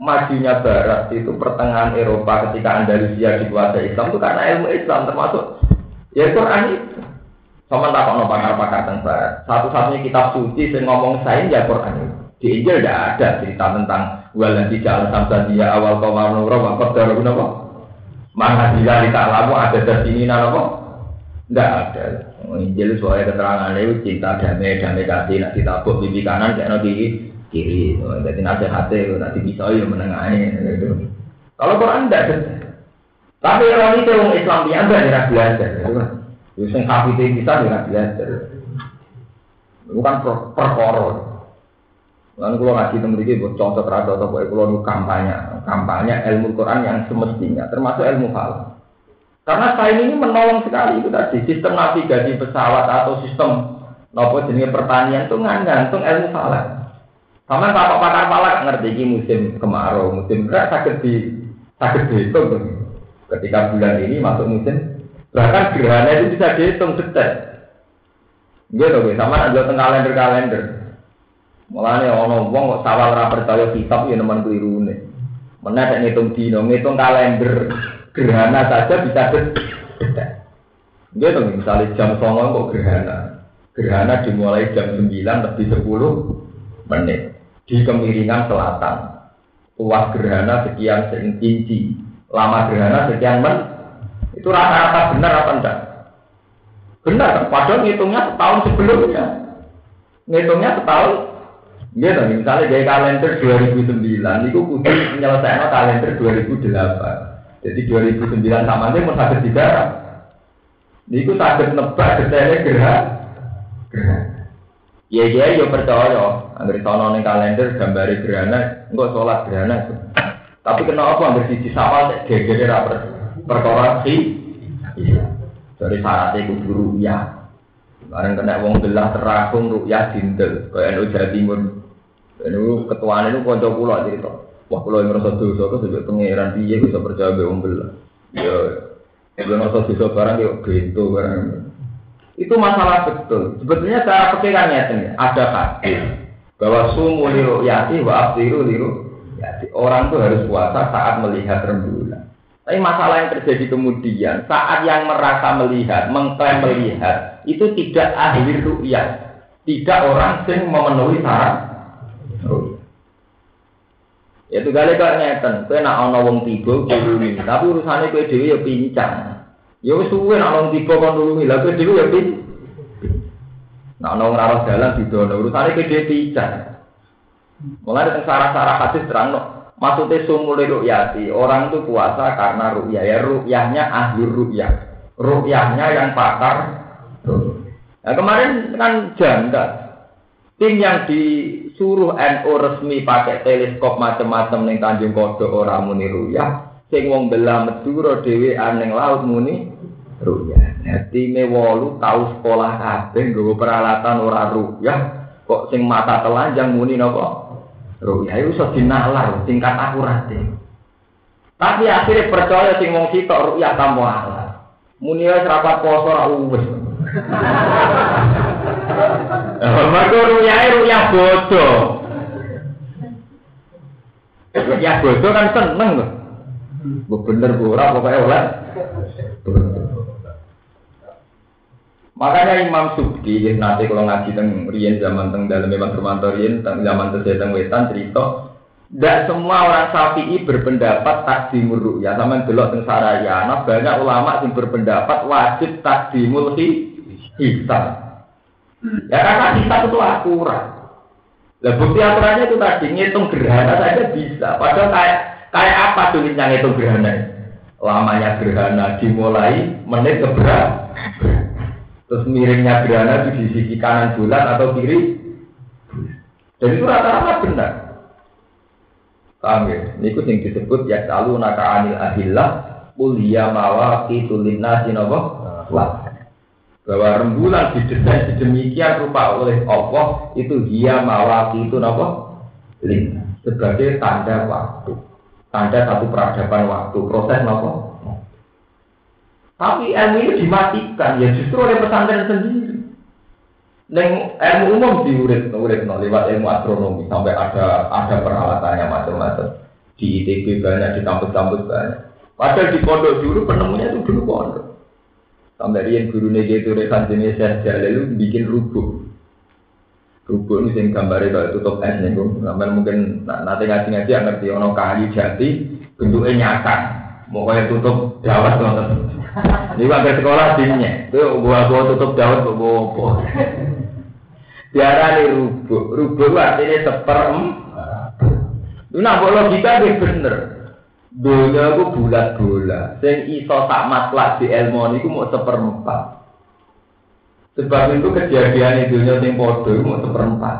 majunya Barat itu pertengahan Eropa ketika Andalusia dikuasai Islam itu karena ilmu Islam termasuk ya Quran itu. Sama tak kok pakar-pakar tentang Barat. Satu-satunya kitab suci yang ngomong sains ya Quran itu. Di Injil tidak ada cerita tentang walan tidak sampai dia awal kawal nurul apa darah apa. Mana tidak kita lamu ada di sini apa? Tidak ada. Injil soalnya keterangan itu cinta damai damai kasih nak ditabuk bibi kanan kayak nanti kiri. Jadi hati nanti bisa ya menengahi. Kalau Quran tidak ada. Tapi orang itu Islam dia tidak belajar. Yang sing kafir bisa tidak belajar. Bukan perkara. Lalu kalau ngaji tentang ini buat contoh terhadap atau buat kalau kampanye, kampanye ilmu Quran yang semestinya, termasuk ilmu hal. Karena sains ini menolong sekali itu tadi sistem navigasi pesawat atau sistem nopo jenis pertanian itu ngantung ilmu falak. Sama bapak pakar palak ngerti ini musim kemarau, musim berat sakit di sakit dihitung. Ketika bulan ini masuk musim, bahkan gerhana itu bisa dihitung detik. Gitu, gitu. sama aja tentang kalender-kalender. Mulane ana wong kok sawal ora percaya kitab ya nemen klirune. Meneh nek ngitung dino, ngitung kalender gerhana saja bisa beda. Gitu, misalnya jam 09.00 kok gerhana. Gerhana dimulai jam 9 lebih 10 menit di kemiringan selatan. Luas gerhana sekian inci, lama gerhana sekian men. Itu rata-rata benar apa enggak? Benar, padahal ngitungnya setahun sebelumnya. Ngitungnya setahun Iya dong, misalnya kayak kalender 2009, itu kudu menyelesaikan kalender 2008. Jadi 2009 sama aja mau sakit darat. Niku sakit nebak detailnya gerah. Gerah. Iya iya yo percaya. Angger sono ning kalender gambare gerhana, engko salat gerhana. Tapi kenapa angger siji sawal gegere ra perkara si Iya. Dari syaratnya kudu ruya. Bareng kena wong gelah terakung ruya dindel. Kaya NU Jawa Timur ini ketuaan itu kanca kula cerita. Wah kula ngerasa dosa kok sebab pangeran piye bisa percaya be wong belah. Ya nek ngerasa dosa barang yo bento barang. Itu masalah betul. Sebetulnya cara pikir kan ya, ada hadis bahwa sumu liru yati wa aftiru liru yati. Orang tuh harus puasa saat melihat rembulan. Tapi masalah yang terjadi kemudian saat yang merasa melihat, mengklaim melihat itu tidak ahli ru'yah, tidak orang yang memenuhi syarat Ya itu kali kok ngeten, kowe nak ana wong tiba tapi urusane kowe dhewe ya pincang. Ya suwe nak wong tiba kon nulungi, lha kowe dhewe ya pin. Nak ana ora dalan didono, urusane kowe dhewe pincang. Mulai dari sarah-sarah hadis terang. Maksudnya sumul ru'yati, orang itu puasa karena ru'yah. Ya ru'yahnya ahli ru'yah. Ru'yahnya yang pakar. Nah, kemarin kan janda. Tim yang di suruh NU resmi pakai teleskop macam-macam ning Tanjung Kodok ora muni ruyah sing wong belah Madura dhewe aneng laut muni ruyah nah time 8 tau sekolah kabeh nggawa peralatan ora ruyah kok sing mata telanjang muni napa Oh, rukia itu sudah dinalar, tingkat akurate. Tapi akhirnya percaya sing wong sitok rukia tanpa alar. Muni wis rapat poso ra uwes. Mergo rukia rukia bodho. Rukia bodho kan seneng kok. Bener ora pokoke oleh. Makanya Imam Subki nanti kalau ngaji teng Rian zaman teng dalam Rian teng zaman tesih teng wetan cerita tidak semua orang Syafi'i berpendapat takdimul ru'ya sama delok teng Sarayana banyak ulama yang berpendapat wajib takdimul hisab. Ya karena kita itu akurat. Lah bukti aturannya itu tadi ngitung gerhana saja bisa. Padahal kayak kayak apa tulisnya ngitung gerhana? Lamanya gerhana dimulai menit keberapa? Terus miringnya gerhana di sisi kanan bulan atau kiri? Dan itu rata-rata benar. Paham ya? Ini yang disebut ya selalu naka anil ahillah kuliah mawaki tulina sinobo bahwa rembulan didesain sedemikian rupa oleh Allah itu dia mawaki itu apa? Lima sebagai tanda waktu, tanda satu peradaban waktu, proses apa? Tapi ilmu ini dimatikan ya justru oleh pesantren sendiri. Neng ilmu umum diurit, urit no, lewat ilmu astronomi sampai ada ada peralatannya macam-macam. Di ITB banyak, di kampus-kampus banyak. Padahal di pondok dulu penemunya itu dulu pondok. Sampai rian guru nege itu rekan jenis saya jalil bikin rubuk. Rubuk ini sing gambarnya kalau tutup es nih, sampai mungkin nanti ngaji ngaji ngerti ono kayu jati bentuknya nyata. Mau kayak tutup dawat nonton. Ini waktu sekolah timnya, itu gua gua tutup dawat gua gua apa? Tiara nih rubuk, rubuk artinya seperem. Nah logika bener. Dunia itu bulat bola. Sing iso tak matlak di ilmu itu mau seperempat. Sebab itu kejadian itu dunia podo itu mau seperempat.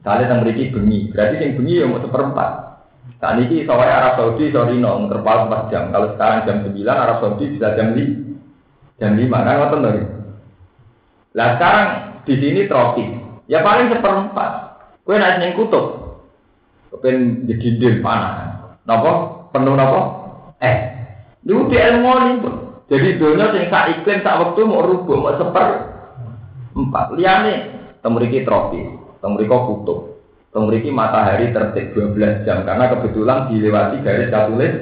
Kalian yang memiliki bengi, berarti sing bengi ya mau seperempat. Saat ini soalnya Arab Saudi sorry no terpaut 4 jam. Kalau sekarang jam 9 Arab Saudi bisa jam 5 jam 5 kan ngoten lho. Lah sekarang di sini tropis. Ya paling seperempat. Kue naik yang kutub. Kepen jadi panas. Napa? penuh apa? Eh, itu di ilmu ini Jadi dunia sing sak iklim sak waktu mau rubuk mau seper Empat. Liane temriki tropi, temriko kutub, temriki matahari tertib 12 jam karena kebetulan dilewati garis katulis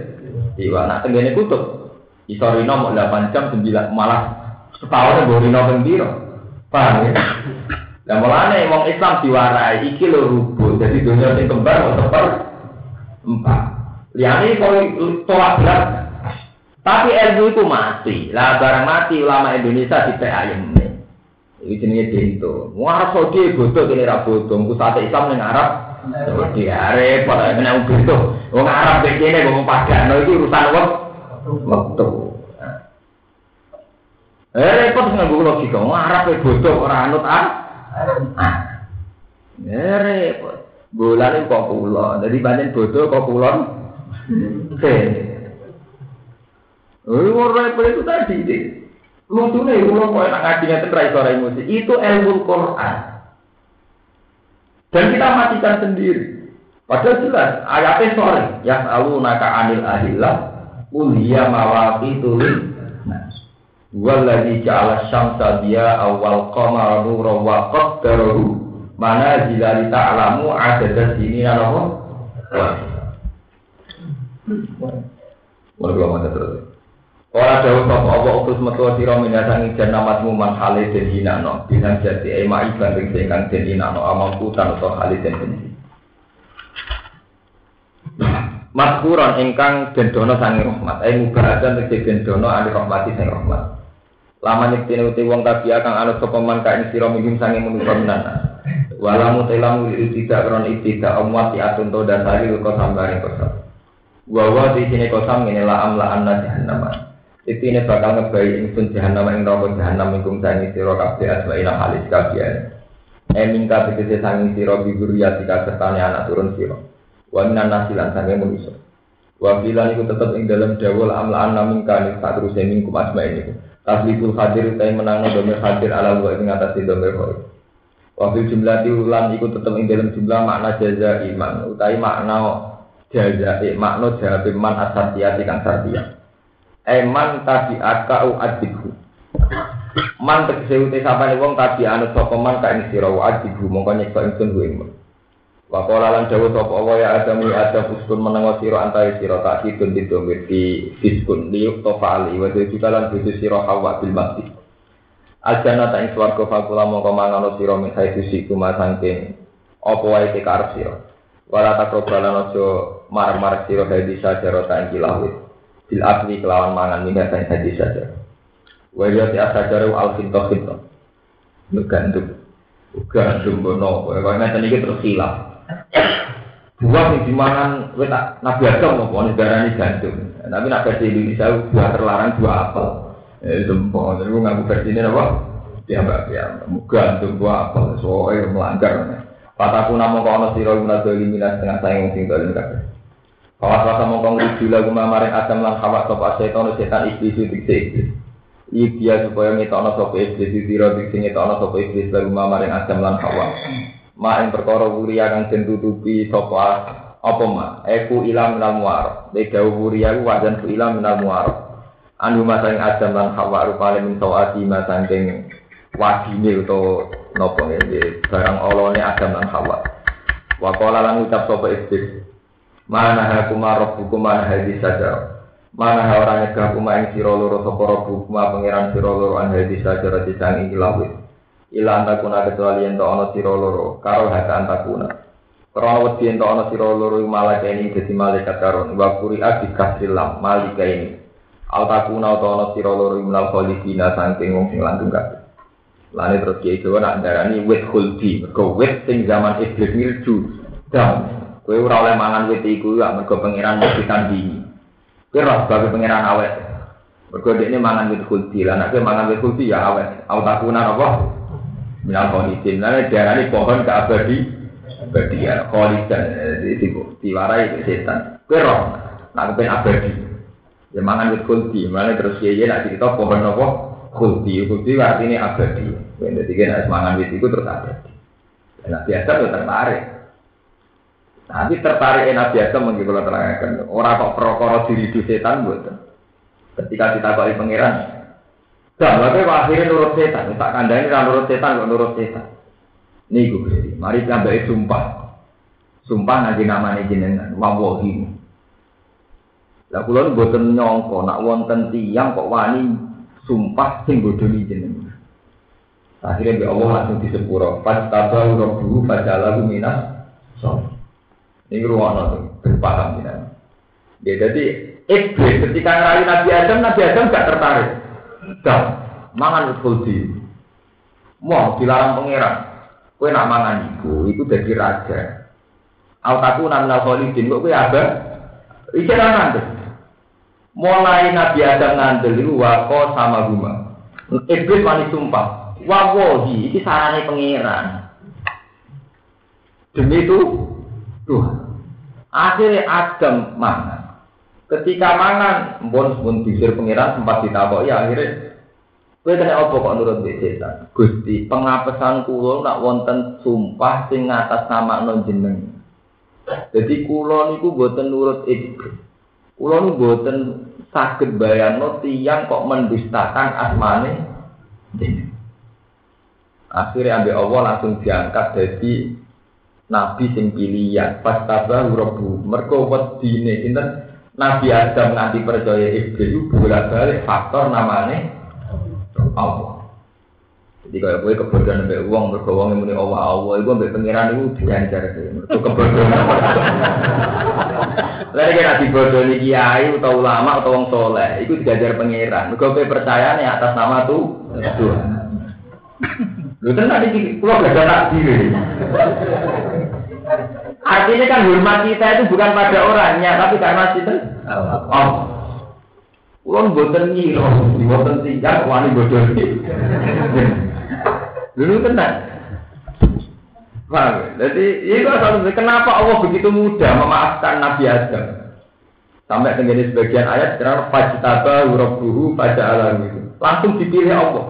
Iwa. Nah tenggene kutub. Isorino mau 8 jam 9 malah setahun borino pembiro. Paham ya? Lah mulane wong Islam diwarai iki lho rubuh. Jadi dunia sing kembar seper empat. Liyane kok tolak berat. Tapi ilmu itu mati. Lah barang mati ulama Indonesia di ayam. Ini dento. Wong Arab Saudi bodoh kene ra bodoh. Pusat Islam ning Arab Saudi repot kena bodoh. Wong Arab kene wong padano iki urusan wong Metu. Eh repot nganggo logika. Wong Arab bodoh ora anut ah. Eh repot. Bulan kok kula. Jadi banyak bodoh kok kulon. Oke. Repot itu tadi. Lucunya itu kok enak ngaji ngeten ra iso emosi. Itu ilmu Quran. Dan kita matikan sendiri. Padahal jelas ayatnya sore. Ya alu naka anil ahillah Ulia mawati tulis. Walladzi ja'ala syamsa dia awal qamara nura wa mana jila li ta'lamu adada sini apa? Wah, terus. Ora dawuh sapa apa utus metu sira minasangi janamatmu man hale den hinano, bilang jati ema iban ring sing kang den hinano amampu tan utawa hale den benci. Maskuron ingkang den dono sangi rahmat. Ai mubarakan tegese den dono ali rahmati sing rahmat. Lama nyektine uti wong kabia kang anut sapa man kain sira minggim sangi menungso menana. Walamu telamu tidak kron tidak omwat atun to dan hari kok sambare kosam. Wawa di sini kosam ini la amla anna jahannam. Itu ini bakal ngebayi ingsun jahannam ing neraka jahannam ingkung sangi sira kabeh asmaina halis kabian. Emingka tegese sangi sira biburiya jika sertane anak turun sira. Wa minan nasilan sange manusa wa iku tetep ing dalam dawul amla anna min kan sak terus ing kum asma ini tasliful hadir tay menangno domir hadir ala wa ing atas domir hoi wa fil jumlah ulan iku tetep ing dalam jumlah makna jaza iman utai makna jaza makna jawab man sartiya eman tadi akau adikhu man tegese uti sapane wong tadi anu sapa man kae sira wa adikhu mongko nyekso ingsun kuwi Wakola lan dawa sapa Allah ya Adam ya Adam uskun menengo sira antai sira tak kidun di domir di fiskun liuk tofali wa juga lan buju sira hawa bil masjid. Aljana ta ing swarga fakula mongko mangano sira min haitsu siku masangking apa wae te karep sira. Wala takrobalan aja mar-mar sira hadi sajaro ta ing kilawit. Bil akli kelawan mangan minga ta hadi sajaro. Wa ya ti asajaro al finto. Finto. Nugantuk. Uga dumbono, kaya ngeten iki terus buah yang dimangan wetak nabi adam mau negara ini gantung tapi nak versi Indonesia buah terlarang buah apel. Eh jempol jadi gue ngaku versi ini apa? Ya mbak ya gantung buah apel. Soalnya melanggar kataku nama kau nasi roh guna doli minas setengah sayang sing dolim Kawas rasa mongkong rujuk lagu mamaring adam lan hawa sop asetan setan iblis itu iblis Iya supaya ngetokno sop iblis diro diksi ngetokno sop iblis lagu mamaring adam lan hawa. Ma ing perkara wuria kang den tutupi sapa apa ma? Eku ilam minal muar de dawu wuria ku wajan ku ilam minal muar anu masang adam lan hawa rupane min sawati ma sangking wadine utawa napa nggih barang olone adam lan hawa. Wa qala lan ucap sapa iblis mana hakuma rabbukuma hadis saja mana ha ora nyegah kuma ing sira loro sapa rabbukuma pangeran sira loro an hadis saja disang ing lawit. Ila antakuna kecuali ento ana sira loro karo hak antakuna. Karena wedi ento ana sira loro malaikat ini dadi malaikat karon. Wa kuri adi kasrilam malaikat ini. Altakuna utawa ana loro minal khalidina saking wong sing langgeng kabeh. Lane terus kiai Jawa nak darani wit khuldi mergo sing zaman iblis milju. Dam kowe ora oleh mangan wit iku ya mergo pangeran mesti tandingi kowe ora sebagai pangeran awet. Mergo dekne mangan wit khuldi lan nek mangan wit khuldi ya awet. Altakuna apa? Minal kholidin darah ini pohon keabadi abadian kholidan itu diwarai itu setan. Kero nak kepen abadi. Ya mangan wit kulti. Mana terus ya ya nak cerita pohon apa? Kulti. Kulti artinya abadi. Jadi kan mangan wit itu terus abadi. Nah biasa tertarik Nanti tertarik enak biasa mungkin kalau terangkan orang kok perokoro diri di setan buat. Ketika kita kali pangeran, Dan lagi akhirnya nurut setan, tak kandang ini nurut setan kok nurut setan. Nih gue gusti, mari kita baik sumpah, sumpah nanti namanya jenengan, wawahi. Lah kula boten nyongko nak wonten tiyang kok wani sumpah sing bodoni jenengan. Akhirnya bi Allah langsung disepuro, pas tabau rabbuhu fajalahu minas so. Ini ruang tuh, berpaham ya. Ya jadi iblis ketika ngerayu Nabi Adam, Nabi Adam gak tertarik. Dah, mangan khuldi. Mau dilarang pangeran. Kue nak mangan iku, itu jadi raja. Al taku namnal khalidin, kok kue apa? Iki nanti. Mulai Nabi Adam ngandel itu wako sama guma. Iblis wani sumpah. Wawohi, ini sarane pangeran. Demi itu, tuh. Akhirnya Adam mangan. Ketika mangan, pun pun bisir pangeran sempat ditabok ya akhirnya Kowe kena apa kok nurut mbek setan? Gusti, pengapesan kula nak wonten sumpah sing ngatas nama non jeneng. Jadi kula niku boten nurut iblis. Kula niku boten saged bayangno tiyang kok mendustakan asmane jeneng. Akhirnya ambil Allah langsung diangkat jadi nabi sing pilihan. Pas tabah rabbu. Mergo wedine sinten Nabi Adam nganti percaya iblis itu bolak-balik faktor namanya Allah. Jadi kalau gue kebodohan sampai uang, berkeuang yang muni Allah Allah, gue sampai pengiran itu diancar. Itu kebodohan. Lalu kan nanti bodoh nih kiai atau ulama atau orang soleh, itu diajar pengiran. Gue percaya nih atas nama tuh Tuhan. Lu kan tadi pulau gak ada takdir. Artinya kan hormat kita itu bukan pada orangnya, tapi karena kita Allah. Kulon boten nyiro, boten tinggal, wani bodoh Dulu tenang. Paham? Jadi itu asal kenapa Allah begitu mudah memaafkan Nabi Adam? Sampai dengan sebagian ayat karena fajtaba rabbuhu pada alam itu. Langsung dipilih Allah.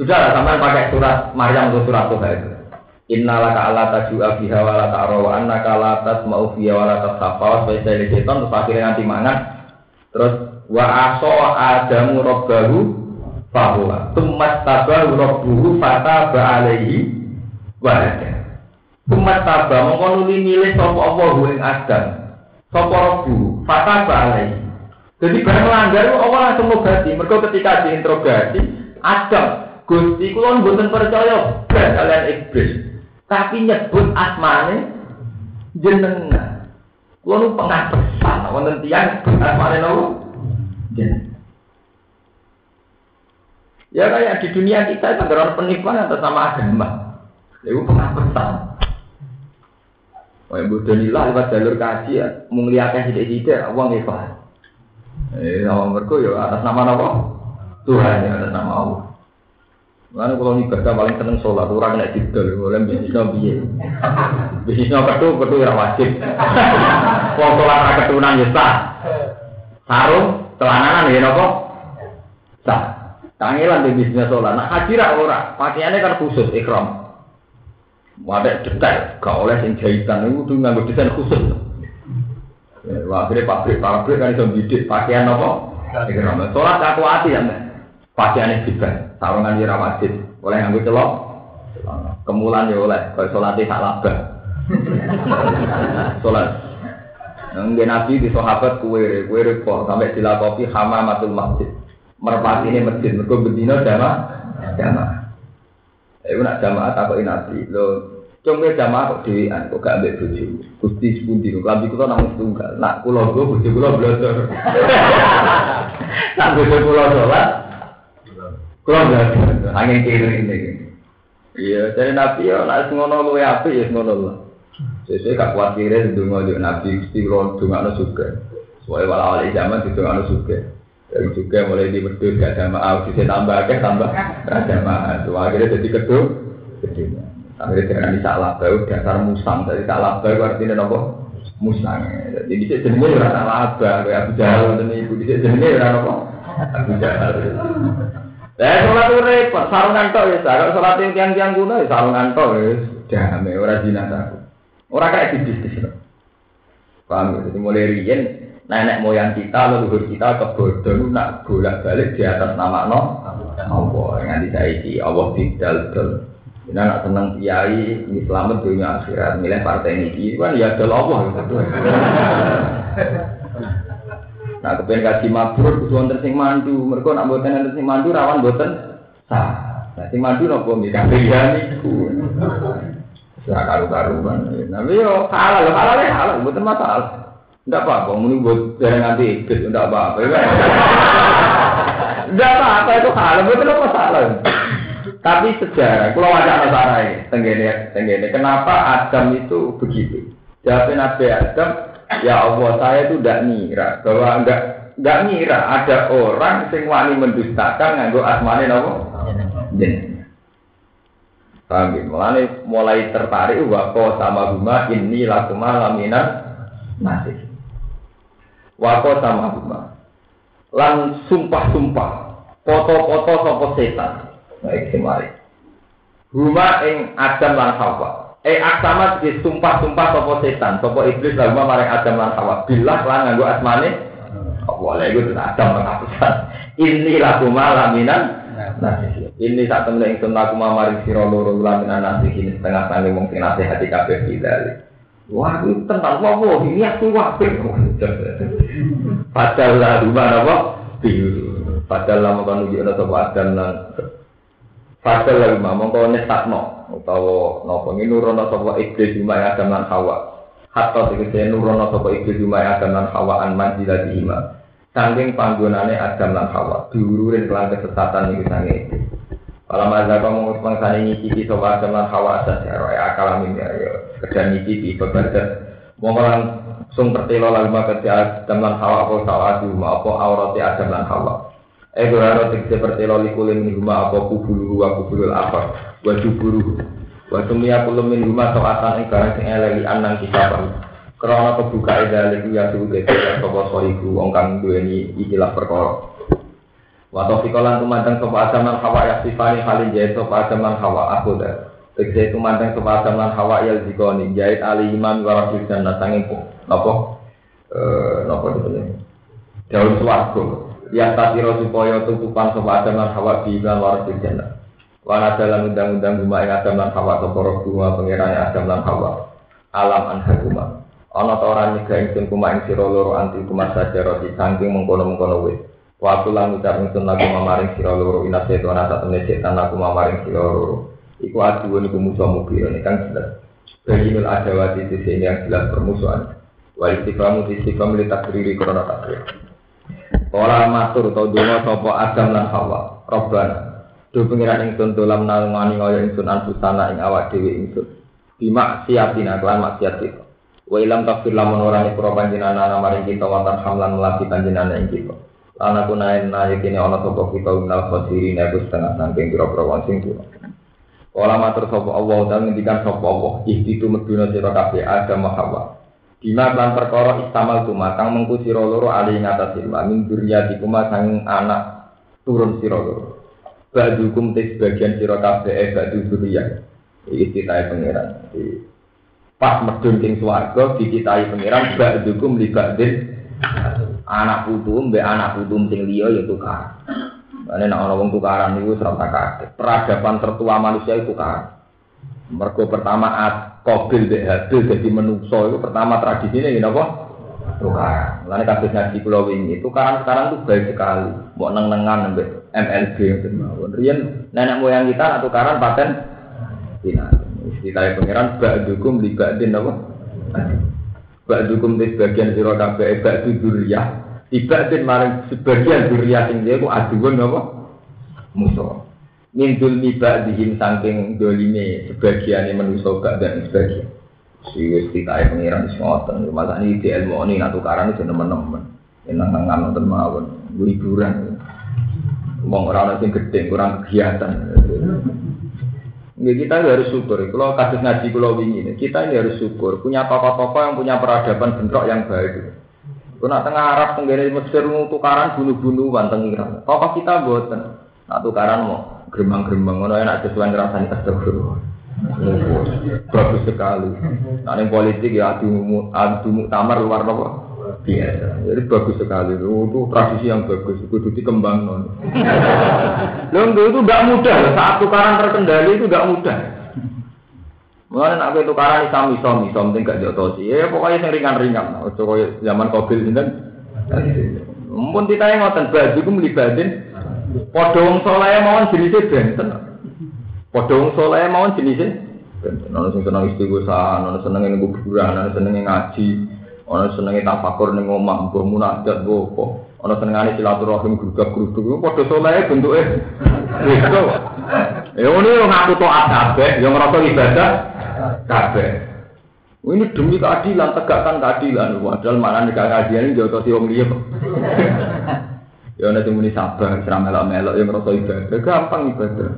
Sudah lah sampai pakai surat Maryam atau surat Tuhan itu. Inna laka ala tajua biha wa la ta'ra wa annaka la tasma'u biha wa la tashafa wa sebagai setan terus akhirnya nanti mangan Terus wa aso adamu robbahu bahwa tumat tabahu robbuhu fata alaihi wa Tumat taba mengkonuli milih sopo Allah ing Adam. Sopo robbu fata alaihi. Jadi barang melanggar Allah langsung ngobati. Mereka ketika diinterogasi, Adam, Gusti kula mboten percaya belas kalian iblis. Tapi nyebut asmane jenengan. Kulo nu pengapesan, wonten tiyang asmane nopo? Ya kayak di dunia kita itu ada penipuan atas nama agama. Itu pengapesan. Bodoh nilah lewat jalur kaji ya, menglihatkan sidik-sidik, uang ikhlas. Eh, nama mereka ya atas nama apa? Tuhan ya atas nama Allah. Mana kalau ibadah paling seneng sholat, orang kena didol, boleh bisnisnya biye. Bisnisnya ketu, ketu ya wajib. Wong sholat ra ketunan ya sah. Sarung, celananan ya nopo? Sah. Kangelan di bisnisnya sholat. Nah haji ra ora, pakaiannya kan khusus ikram. Wadah detail, gak oleh sing jahitan itu tuh nganggo desain khusus. Wah, akhirnya pabrik-pabrik kan iso bidik pakaian apa? Ikram. Sholat aku hati ya, pakaiannya juga sarungan ora wajib, oleh nganggo celok. Kemulan ya oleh, kalau sholat tak labah. sholat. Nggak nabi di sahabat kue, kue repot sampai dilakopi hamamatul masjid. Merpati ini masjid, mereka berdino jama, jama. Eh, nak jamaah takoki nabi, lo Cuma jamaah kok dewean, kok gak ambil bojo. Gusti sepundi kok lambi kula namung tunggal. Nak kula go bojo kula blodor. Nak bojo kula salat, kalau nggak angin kiri ini. Iya, jadi nabi ya, nak ngono lu ya api ya ngono lah. Sesuai gak khawatir itu ngajak nabi mesti lo dungakno juga. Soalnya wala wali zaman itu dungakno juga. Dari juga mulai di medus gak ada maaf, bisa tambah ke tambah ada maaf. Tuh akhirnya jadi kedua, kedua. Akhirnya dengan salah bau dasar musang, jadi salah bau artinya nopo musang. Jadi bisa jenenge ora salah bau, kayak Abu Jahal dan ibu bisa jenenge ora nopo Abu Jahal. Eh sholat itu repot, sarungan tok ya, kalau sholat yang tiang-tiang kuno ya sarungan tok ya, orang jinak aku. Orang kayak di loh. Paham ya, jadi mulai rian, nenek moyang kita, leluhur kita kebodoh nak bolak balik di atas nama no Allah nganti saiki Allah bidal dal. Ini anak seneng kiai, ini selamat dunia akhirat, milih partai ini, kan ya ada Allah gitu. Nah, kepengen kaji mabrur kudu wonten sing mandu. Mergo nak mboten wonten sing mandu rawan mboten sah. Nah, sing mandu napa mi kabeh niku. Ora karu-karuan. Nah, yo halal, halal ya halal, mboten masalah. Enggak apa-apa, muni buat barang nanti ikut, enggak apa-apa. Enggak apa-apa itu hal, betul apa salah. Tapi sejarah, kalau ada masalah ini, tenggene, tenggene, kenapa Adam itu begitu? Jawabnya Nabi Adam, ya Allah saya itu tidak ngira bahwa enggak enggak ngira ada orang sing wani mendustakan nganggo asmane napa? Jeneng. Paham ya? Mulai, mulai tertarik wako sama huma ini lakuma laminan nasih. Wako sama huma. Lan sumpah-sumpah. Foto-foto sopo setan. Baik, kemari. Huma ing Adam lan Hawa. Eh aksama di sumpah-sumpah sopo setan. Sopo iblis lan huma maring Adam lan Hawa. Bilah lan nganggo asmane. Boleh itu Adam mengatakan. Ini laku malaminan. Nah, ini saat temen yang sunnah aku maring siro loro laminan nasi ini setengah sangi mungkin nasihati kabeh bidalik. Wah, itu tenang, wah, ini aku wapir. Padahal rumah apa? Biru. Padahal lah, mau nuju ada sebuah dan Lah, rumah, mau kau nesak no. Atau nopo ini nurono sebuah iblis rumah yang ada man hawa. Hatta sekesnya nurono sebuah iblis rumah yang ada man hawa an manjilah di ima. Sangking panggonane Adam lan Hawa, diururin kelan kesesatan ini sange itu. Kalau mazhab kamu mengisani nyicipi sobat Adam lan Hawa saja, ya akal amin ya, kerja nyicipi bebadan. Mau langsung tertelo lalu maka Adam lan Hawa apa sawatu ma apa aurati Adam lan Hawa. Eh gue harus tikse pertelo likulin min huma apa kubulu wa apa wa juburu wa sumia kulum min huma soatan ing barang sing eleli anang kita baru. Karena kebuka edalik ya dede ya sopo soriku wong kang duweni ikilah perkara. Wato fikolan tumandang sopo adam lan hawa ya sifani halin sopo adam lan hawa aku dah. Tegese tumandang sopo adam lan hawa ya zikoni jahit ali imam warasul jannah sanging nopo eh nopo itu Daun suwargo. Ya tatiro supaya tutupan sopo adam lan hawa di iklan warasul jannah. Wana dalam undang-undang guma ing adam lan hawa roh guma pengiran adam lan hawa. Alam anhaguma. ana ta ora nyegah ingsun kuma sira loro anti kuma sajaro di saking mengkono-mengkono wis waktu lan ucap ingsun lagu mamaring sira loro ina setan ata temne setan aku mamaring sira loro iku aduh niku musuh mugi ini kan jelas Bayinul adawati di sini yang jelas permusuhan Wa istiqamu di istiqamu li takriri korona takrir Kala matur atau dungo sopo Adam lan Hawa Robbana Do pengiran ingsun dolam nalungani ngaya ingsun anfusana ing awak dewi ingsun Bima siatina kelan maksiat kita Wa ilam takfir lamun ora nyepuro panjenengan ana maring kita wonten hamlan melati panjenengan ing kita. Lan naen nae kene ana sapa kita minal khosirin aku setengah saking pira-pira wong sing. Kala matur Allah dan ngendikan sapa Allah ihditu meduna sira kabeh Adam Hawa. Dina lan perkara istamal tuma kang mengku sira loro ali ngatas sira min duriyati kuma sang anak turun sira loro. Badukum tes bagian sira kabeh eh badu duriyah. Iki citae pangeran. pas medun ing swarga dicitahi pangeran ba'dukum li ba'din anak putu mbek anak putu sing liya ya tukar. Ane nek ana wong tukaran niku ora kaget. Peradaban tertua manusia itu tukaran. Mergo pertama Qabil mbek Habil dadi menungso itu pertama tradisine ngene apa? Tukaran. Lane kados ngaji kula wingi tukaran sekarang tuh baik sekali. Mbok neng-nengan mbek MLB ngoten mawon. Riyen nenek moyang kita nak tukaran paten dinar. Istilah pangeran ba'dukum li ba'din apa? Ba'dukum di sebagian sira kabeh ba'du duriyah. Ibadin maring sebagian duriyah sing dia ku aduan apa? Musuh. Mindul mibak dihim saking dolime sebagian manusia gak dan sebagian. Si wis titahe pangeran wis ngoten. Masa ini di ilmu ini nak tukaran itu teman-teman. Enang nang nonton mawon, liburan. Wong ora ana sing gedhe, kurang kegiatan. Ya, kita harus syukur. Kalau kasus ngaji pulau ini, kita ini harus syukur. Punya tokoh-tokoh yang punya peradaban bentrok yang baik. Kuna tengah Arab tenggara Mesir tukaran bunuh-bunuhan teng Iran. Tokoh kita buatan. Nah tukaran mau gerembang-gerembang ngono enak sesuai ngerasani astagfirullah. Bagus sekali. Nah, yang politik ya adu adu muktamar luar nopo biasa. Jadi bagus sekali. Oh, itu tradisi yang bagus. Itu dikembang non. Lalu itu nggak mudah. Saat tukaran terkendali itu nggak mudah. Mulane nek kowe tukaran isam isam isam penting gak jotosi. Ya pokoknya yang ringan-ringan. Ojo koyo zaman Qabil sinten. Mumpun titahe ngoten baju ku mlibatin padha wong saleh mawon jenise benten. Padha wong saleh mawon jenise benten. Ono sing seneng istighosah, ono seneng ning kuburan, ono seneng ngaji, ono seneng tafakur ning omah, mbok munajat mbok apa. Ono senengane silaturahim grudak-gruduk padha saleh bentuke. Gitu. Ya ngono yo ngaku taat kabeh, yo ngrasa ibadah kabeh. Ini demi keadilan, tegakkan keadilan. Padahal mana nih keadilan ini jauh si om liya. Ya nanti muni sabar, seram melok melok yang ngerasa ibadah, gampang ibadah.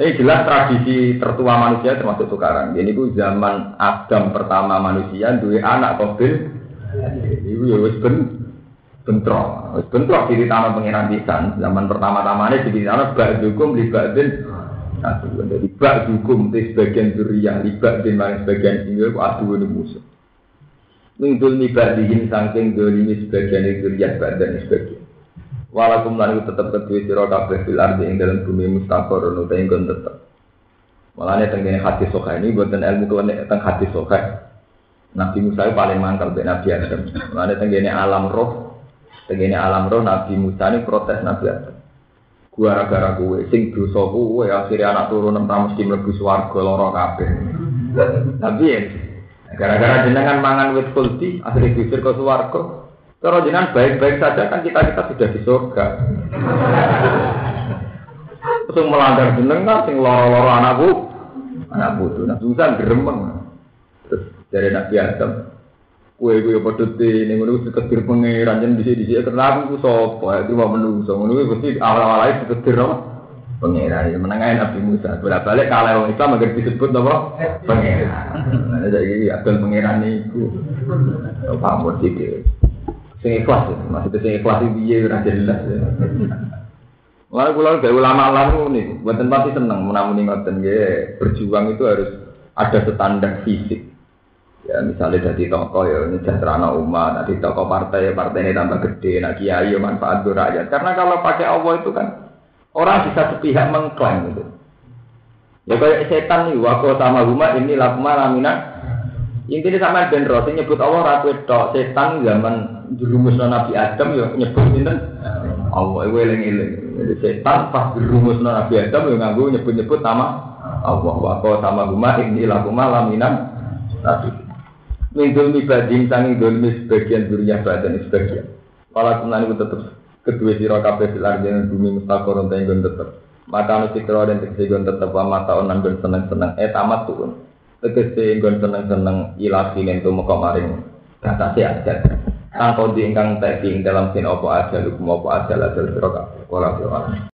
Ini jelas tradisi tertua manusia termasuk tukaran. Jadi itu zaman Adam pertama manusia, dua anak kobil. Itu ya wis ben bentrok, wis bentrok diri tanah pengiran pisan. Zaman pertama-tamanya di tanah bak hukum libatin Nah, jadi bak hukum di sebagian durian, libak di mana sebagian ini aku adu ini musuh. Mingdul nibak dihin sangking dolimi sebagian durian badan sebagian. Walaupun lan tetap kedua sira kabeh fil ardi ing dalam bumi mustaqor nu tenggon tetep. Malane tenggene hati soka ini buatan ilmu kelenek teng hati soka. Nabi Musa paling mantap dari Nabi Adam. Malane tenggene alam roh, tenggene alam roh Nabi Musa ini protes Nabi Adam. Gua gara-gara gue, sing dosa gue akhirnya anak turun enam mesti mlebu swarga lara kabeh. Tapi ya, gara-gara jenengan mangan wit kulti, akhirnya diusir ke swarga. Kalau jenengan baik-baik saja kan kita kita sudah di surga. Terus melanggar jenengan, sing loro-loro anakku, anak butuh. Nah, susah geremeng. Terus dari Nabi Adam, kue kue padha te ning ngono wis ketir pangeran jen dhisik-dhisik kenapa ku sapa itu mau menungso ngono kuwi mesti awal-awal ae ketir apa pangeran ya menengahin Nabi Musa bolak-balik kalau orang Islam agar disebut apa pangeran nah jadi adol pangeran niku pamur sithik sing ikhlas ya. Maksudnya sing ikhlas iki piye ora jelas ya. Lalu pulau dari ulama lalu nih, buatan pasti seneng menamuni ngoten ya berjuang itu harus ada standar fisik. Ya misalnya dari toko ya ini anak umat. Nanti toko partai partai ini tambah gede. Nah kiai ya manfaat untuk rakyat. Karena kalau pakai Allah itu kan orang bisa sepihak mengklaim gitu ya kayak setan nih wako sama umat ini lakuma lamina intinya sama ben roti nyebut Allah ratu setan zaman jerumus Nabi Adam ya nyebut ini Allah itu eling eling jadi setan pas jerumus Nabi Adam ya nganggu nyebut nyebut nama Allah wako sama umat ini lakuma lamina Nabi Min dulmi badin sanging dulmi sebagian durinya badan sebagian. Kalau kemudian itu tetap kedua siro kabeh silar dengan bumi mustaqor untuk yang tetap. Maka anu sikro dan tegese gon tetap wa mata onan gon seneng. Eh tamat tuun. Tegese gon seneng seneng ilahi nentu moko maring kata si adat. Kang kodi ingkang teki dalam sin opo aja lukum opo aja ladal siro kabeh. Walau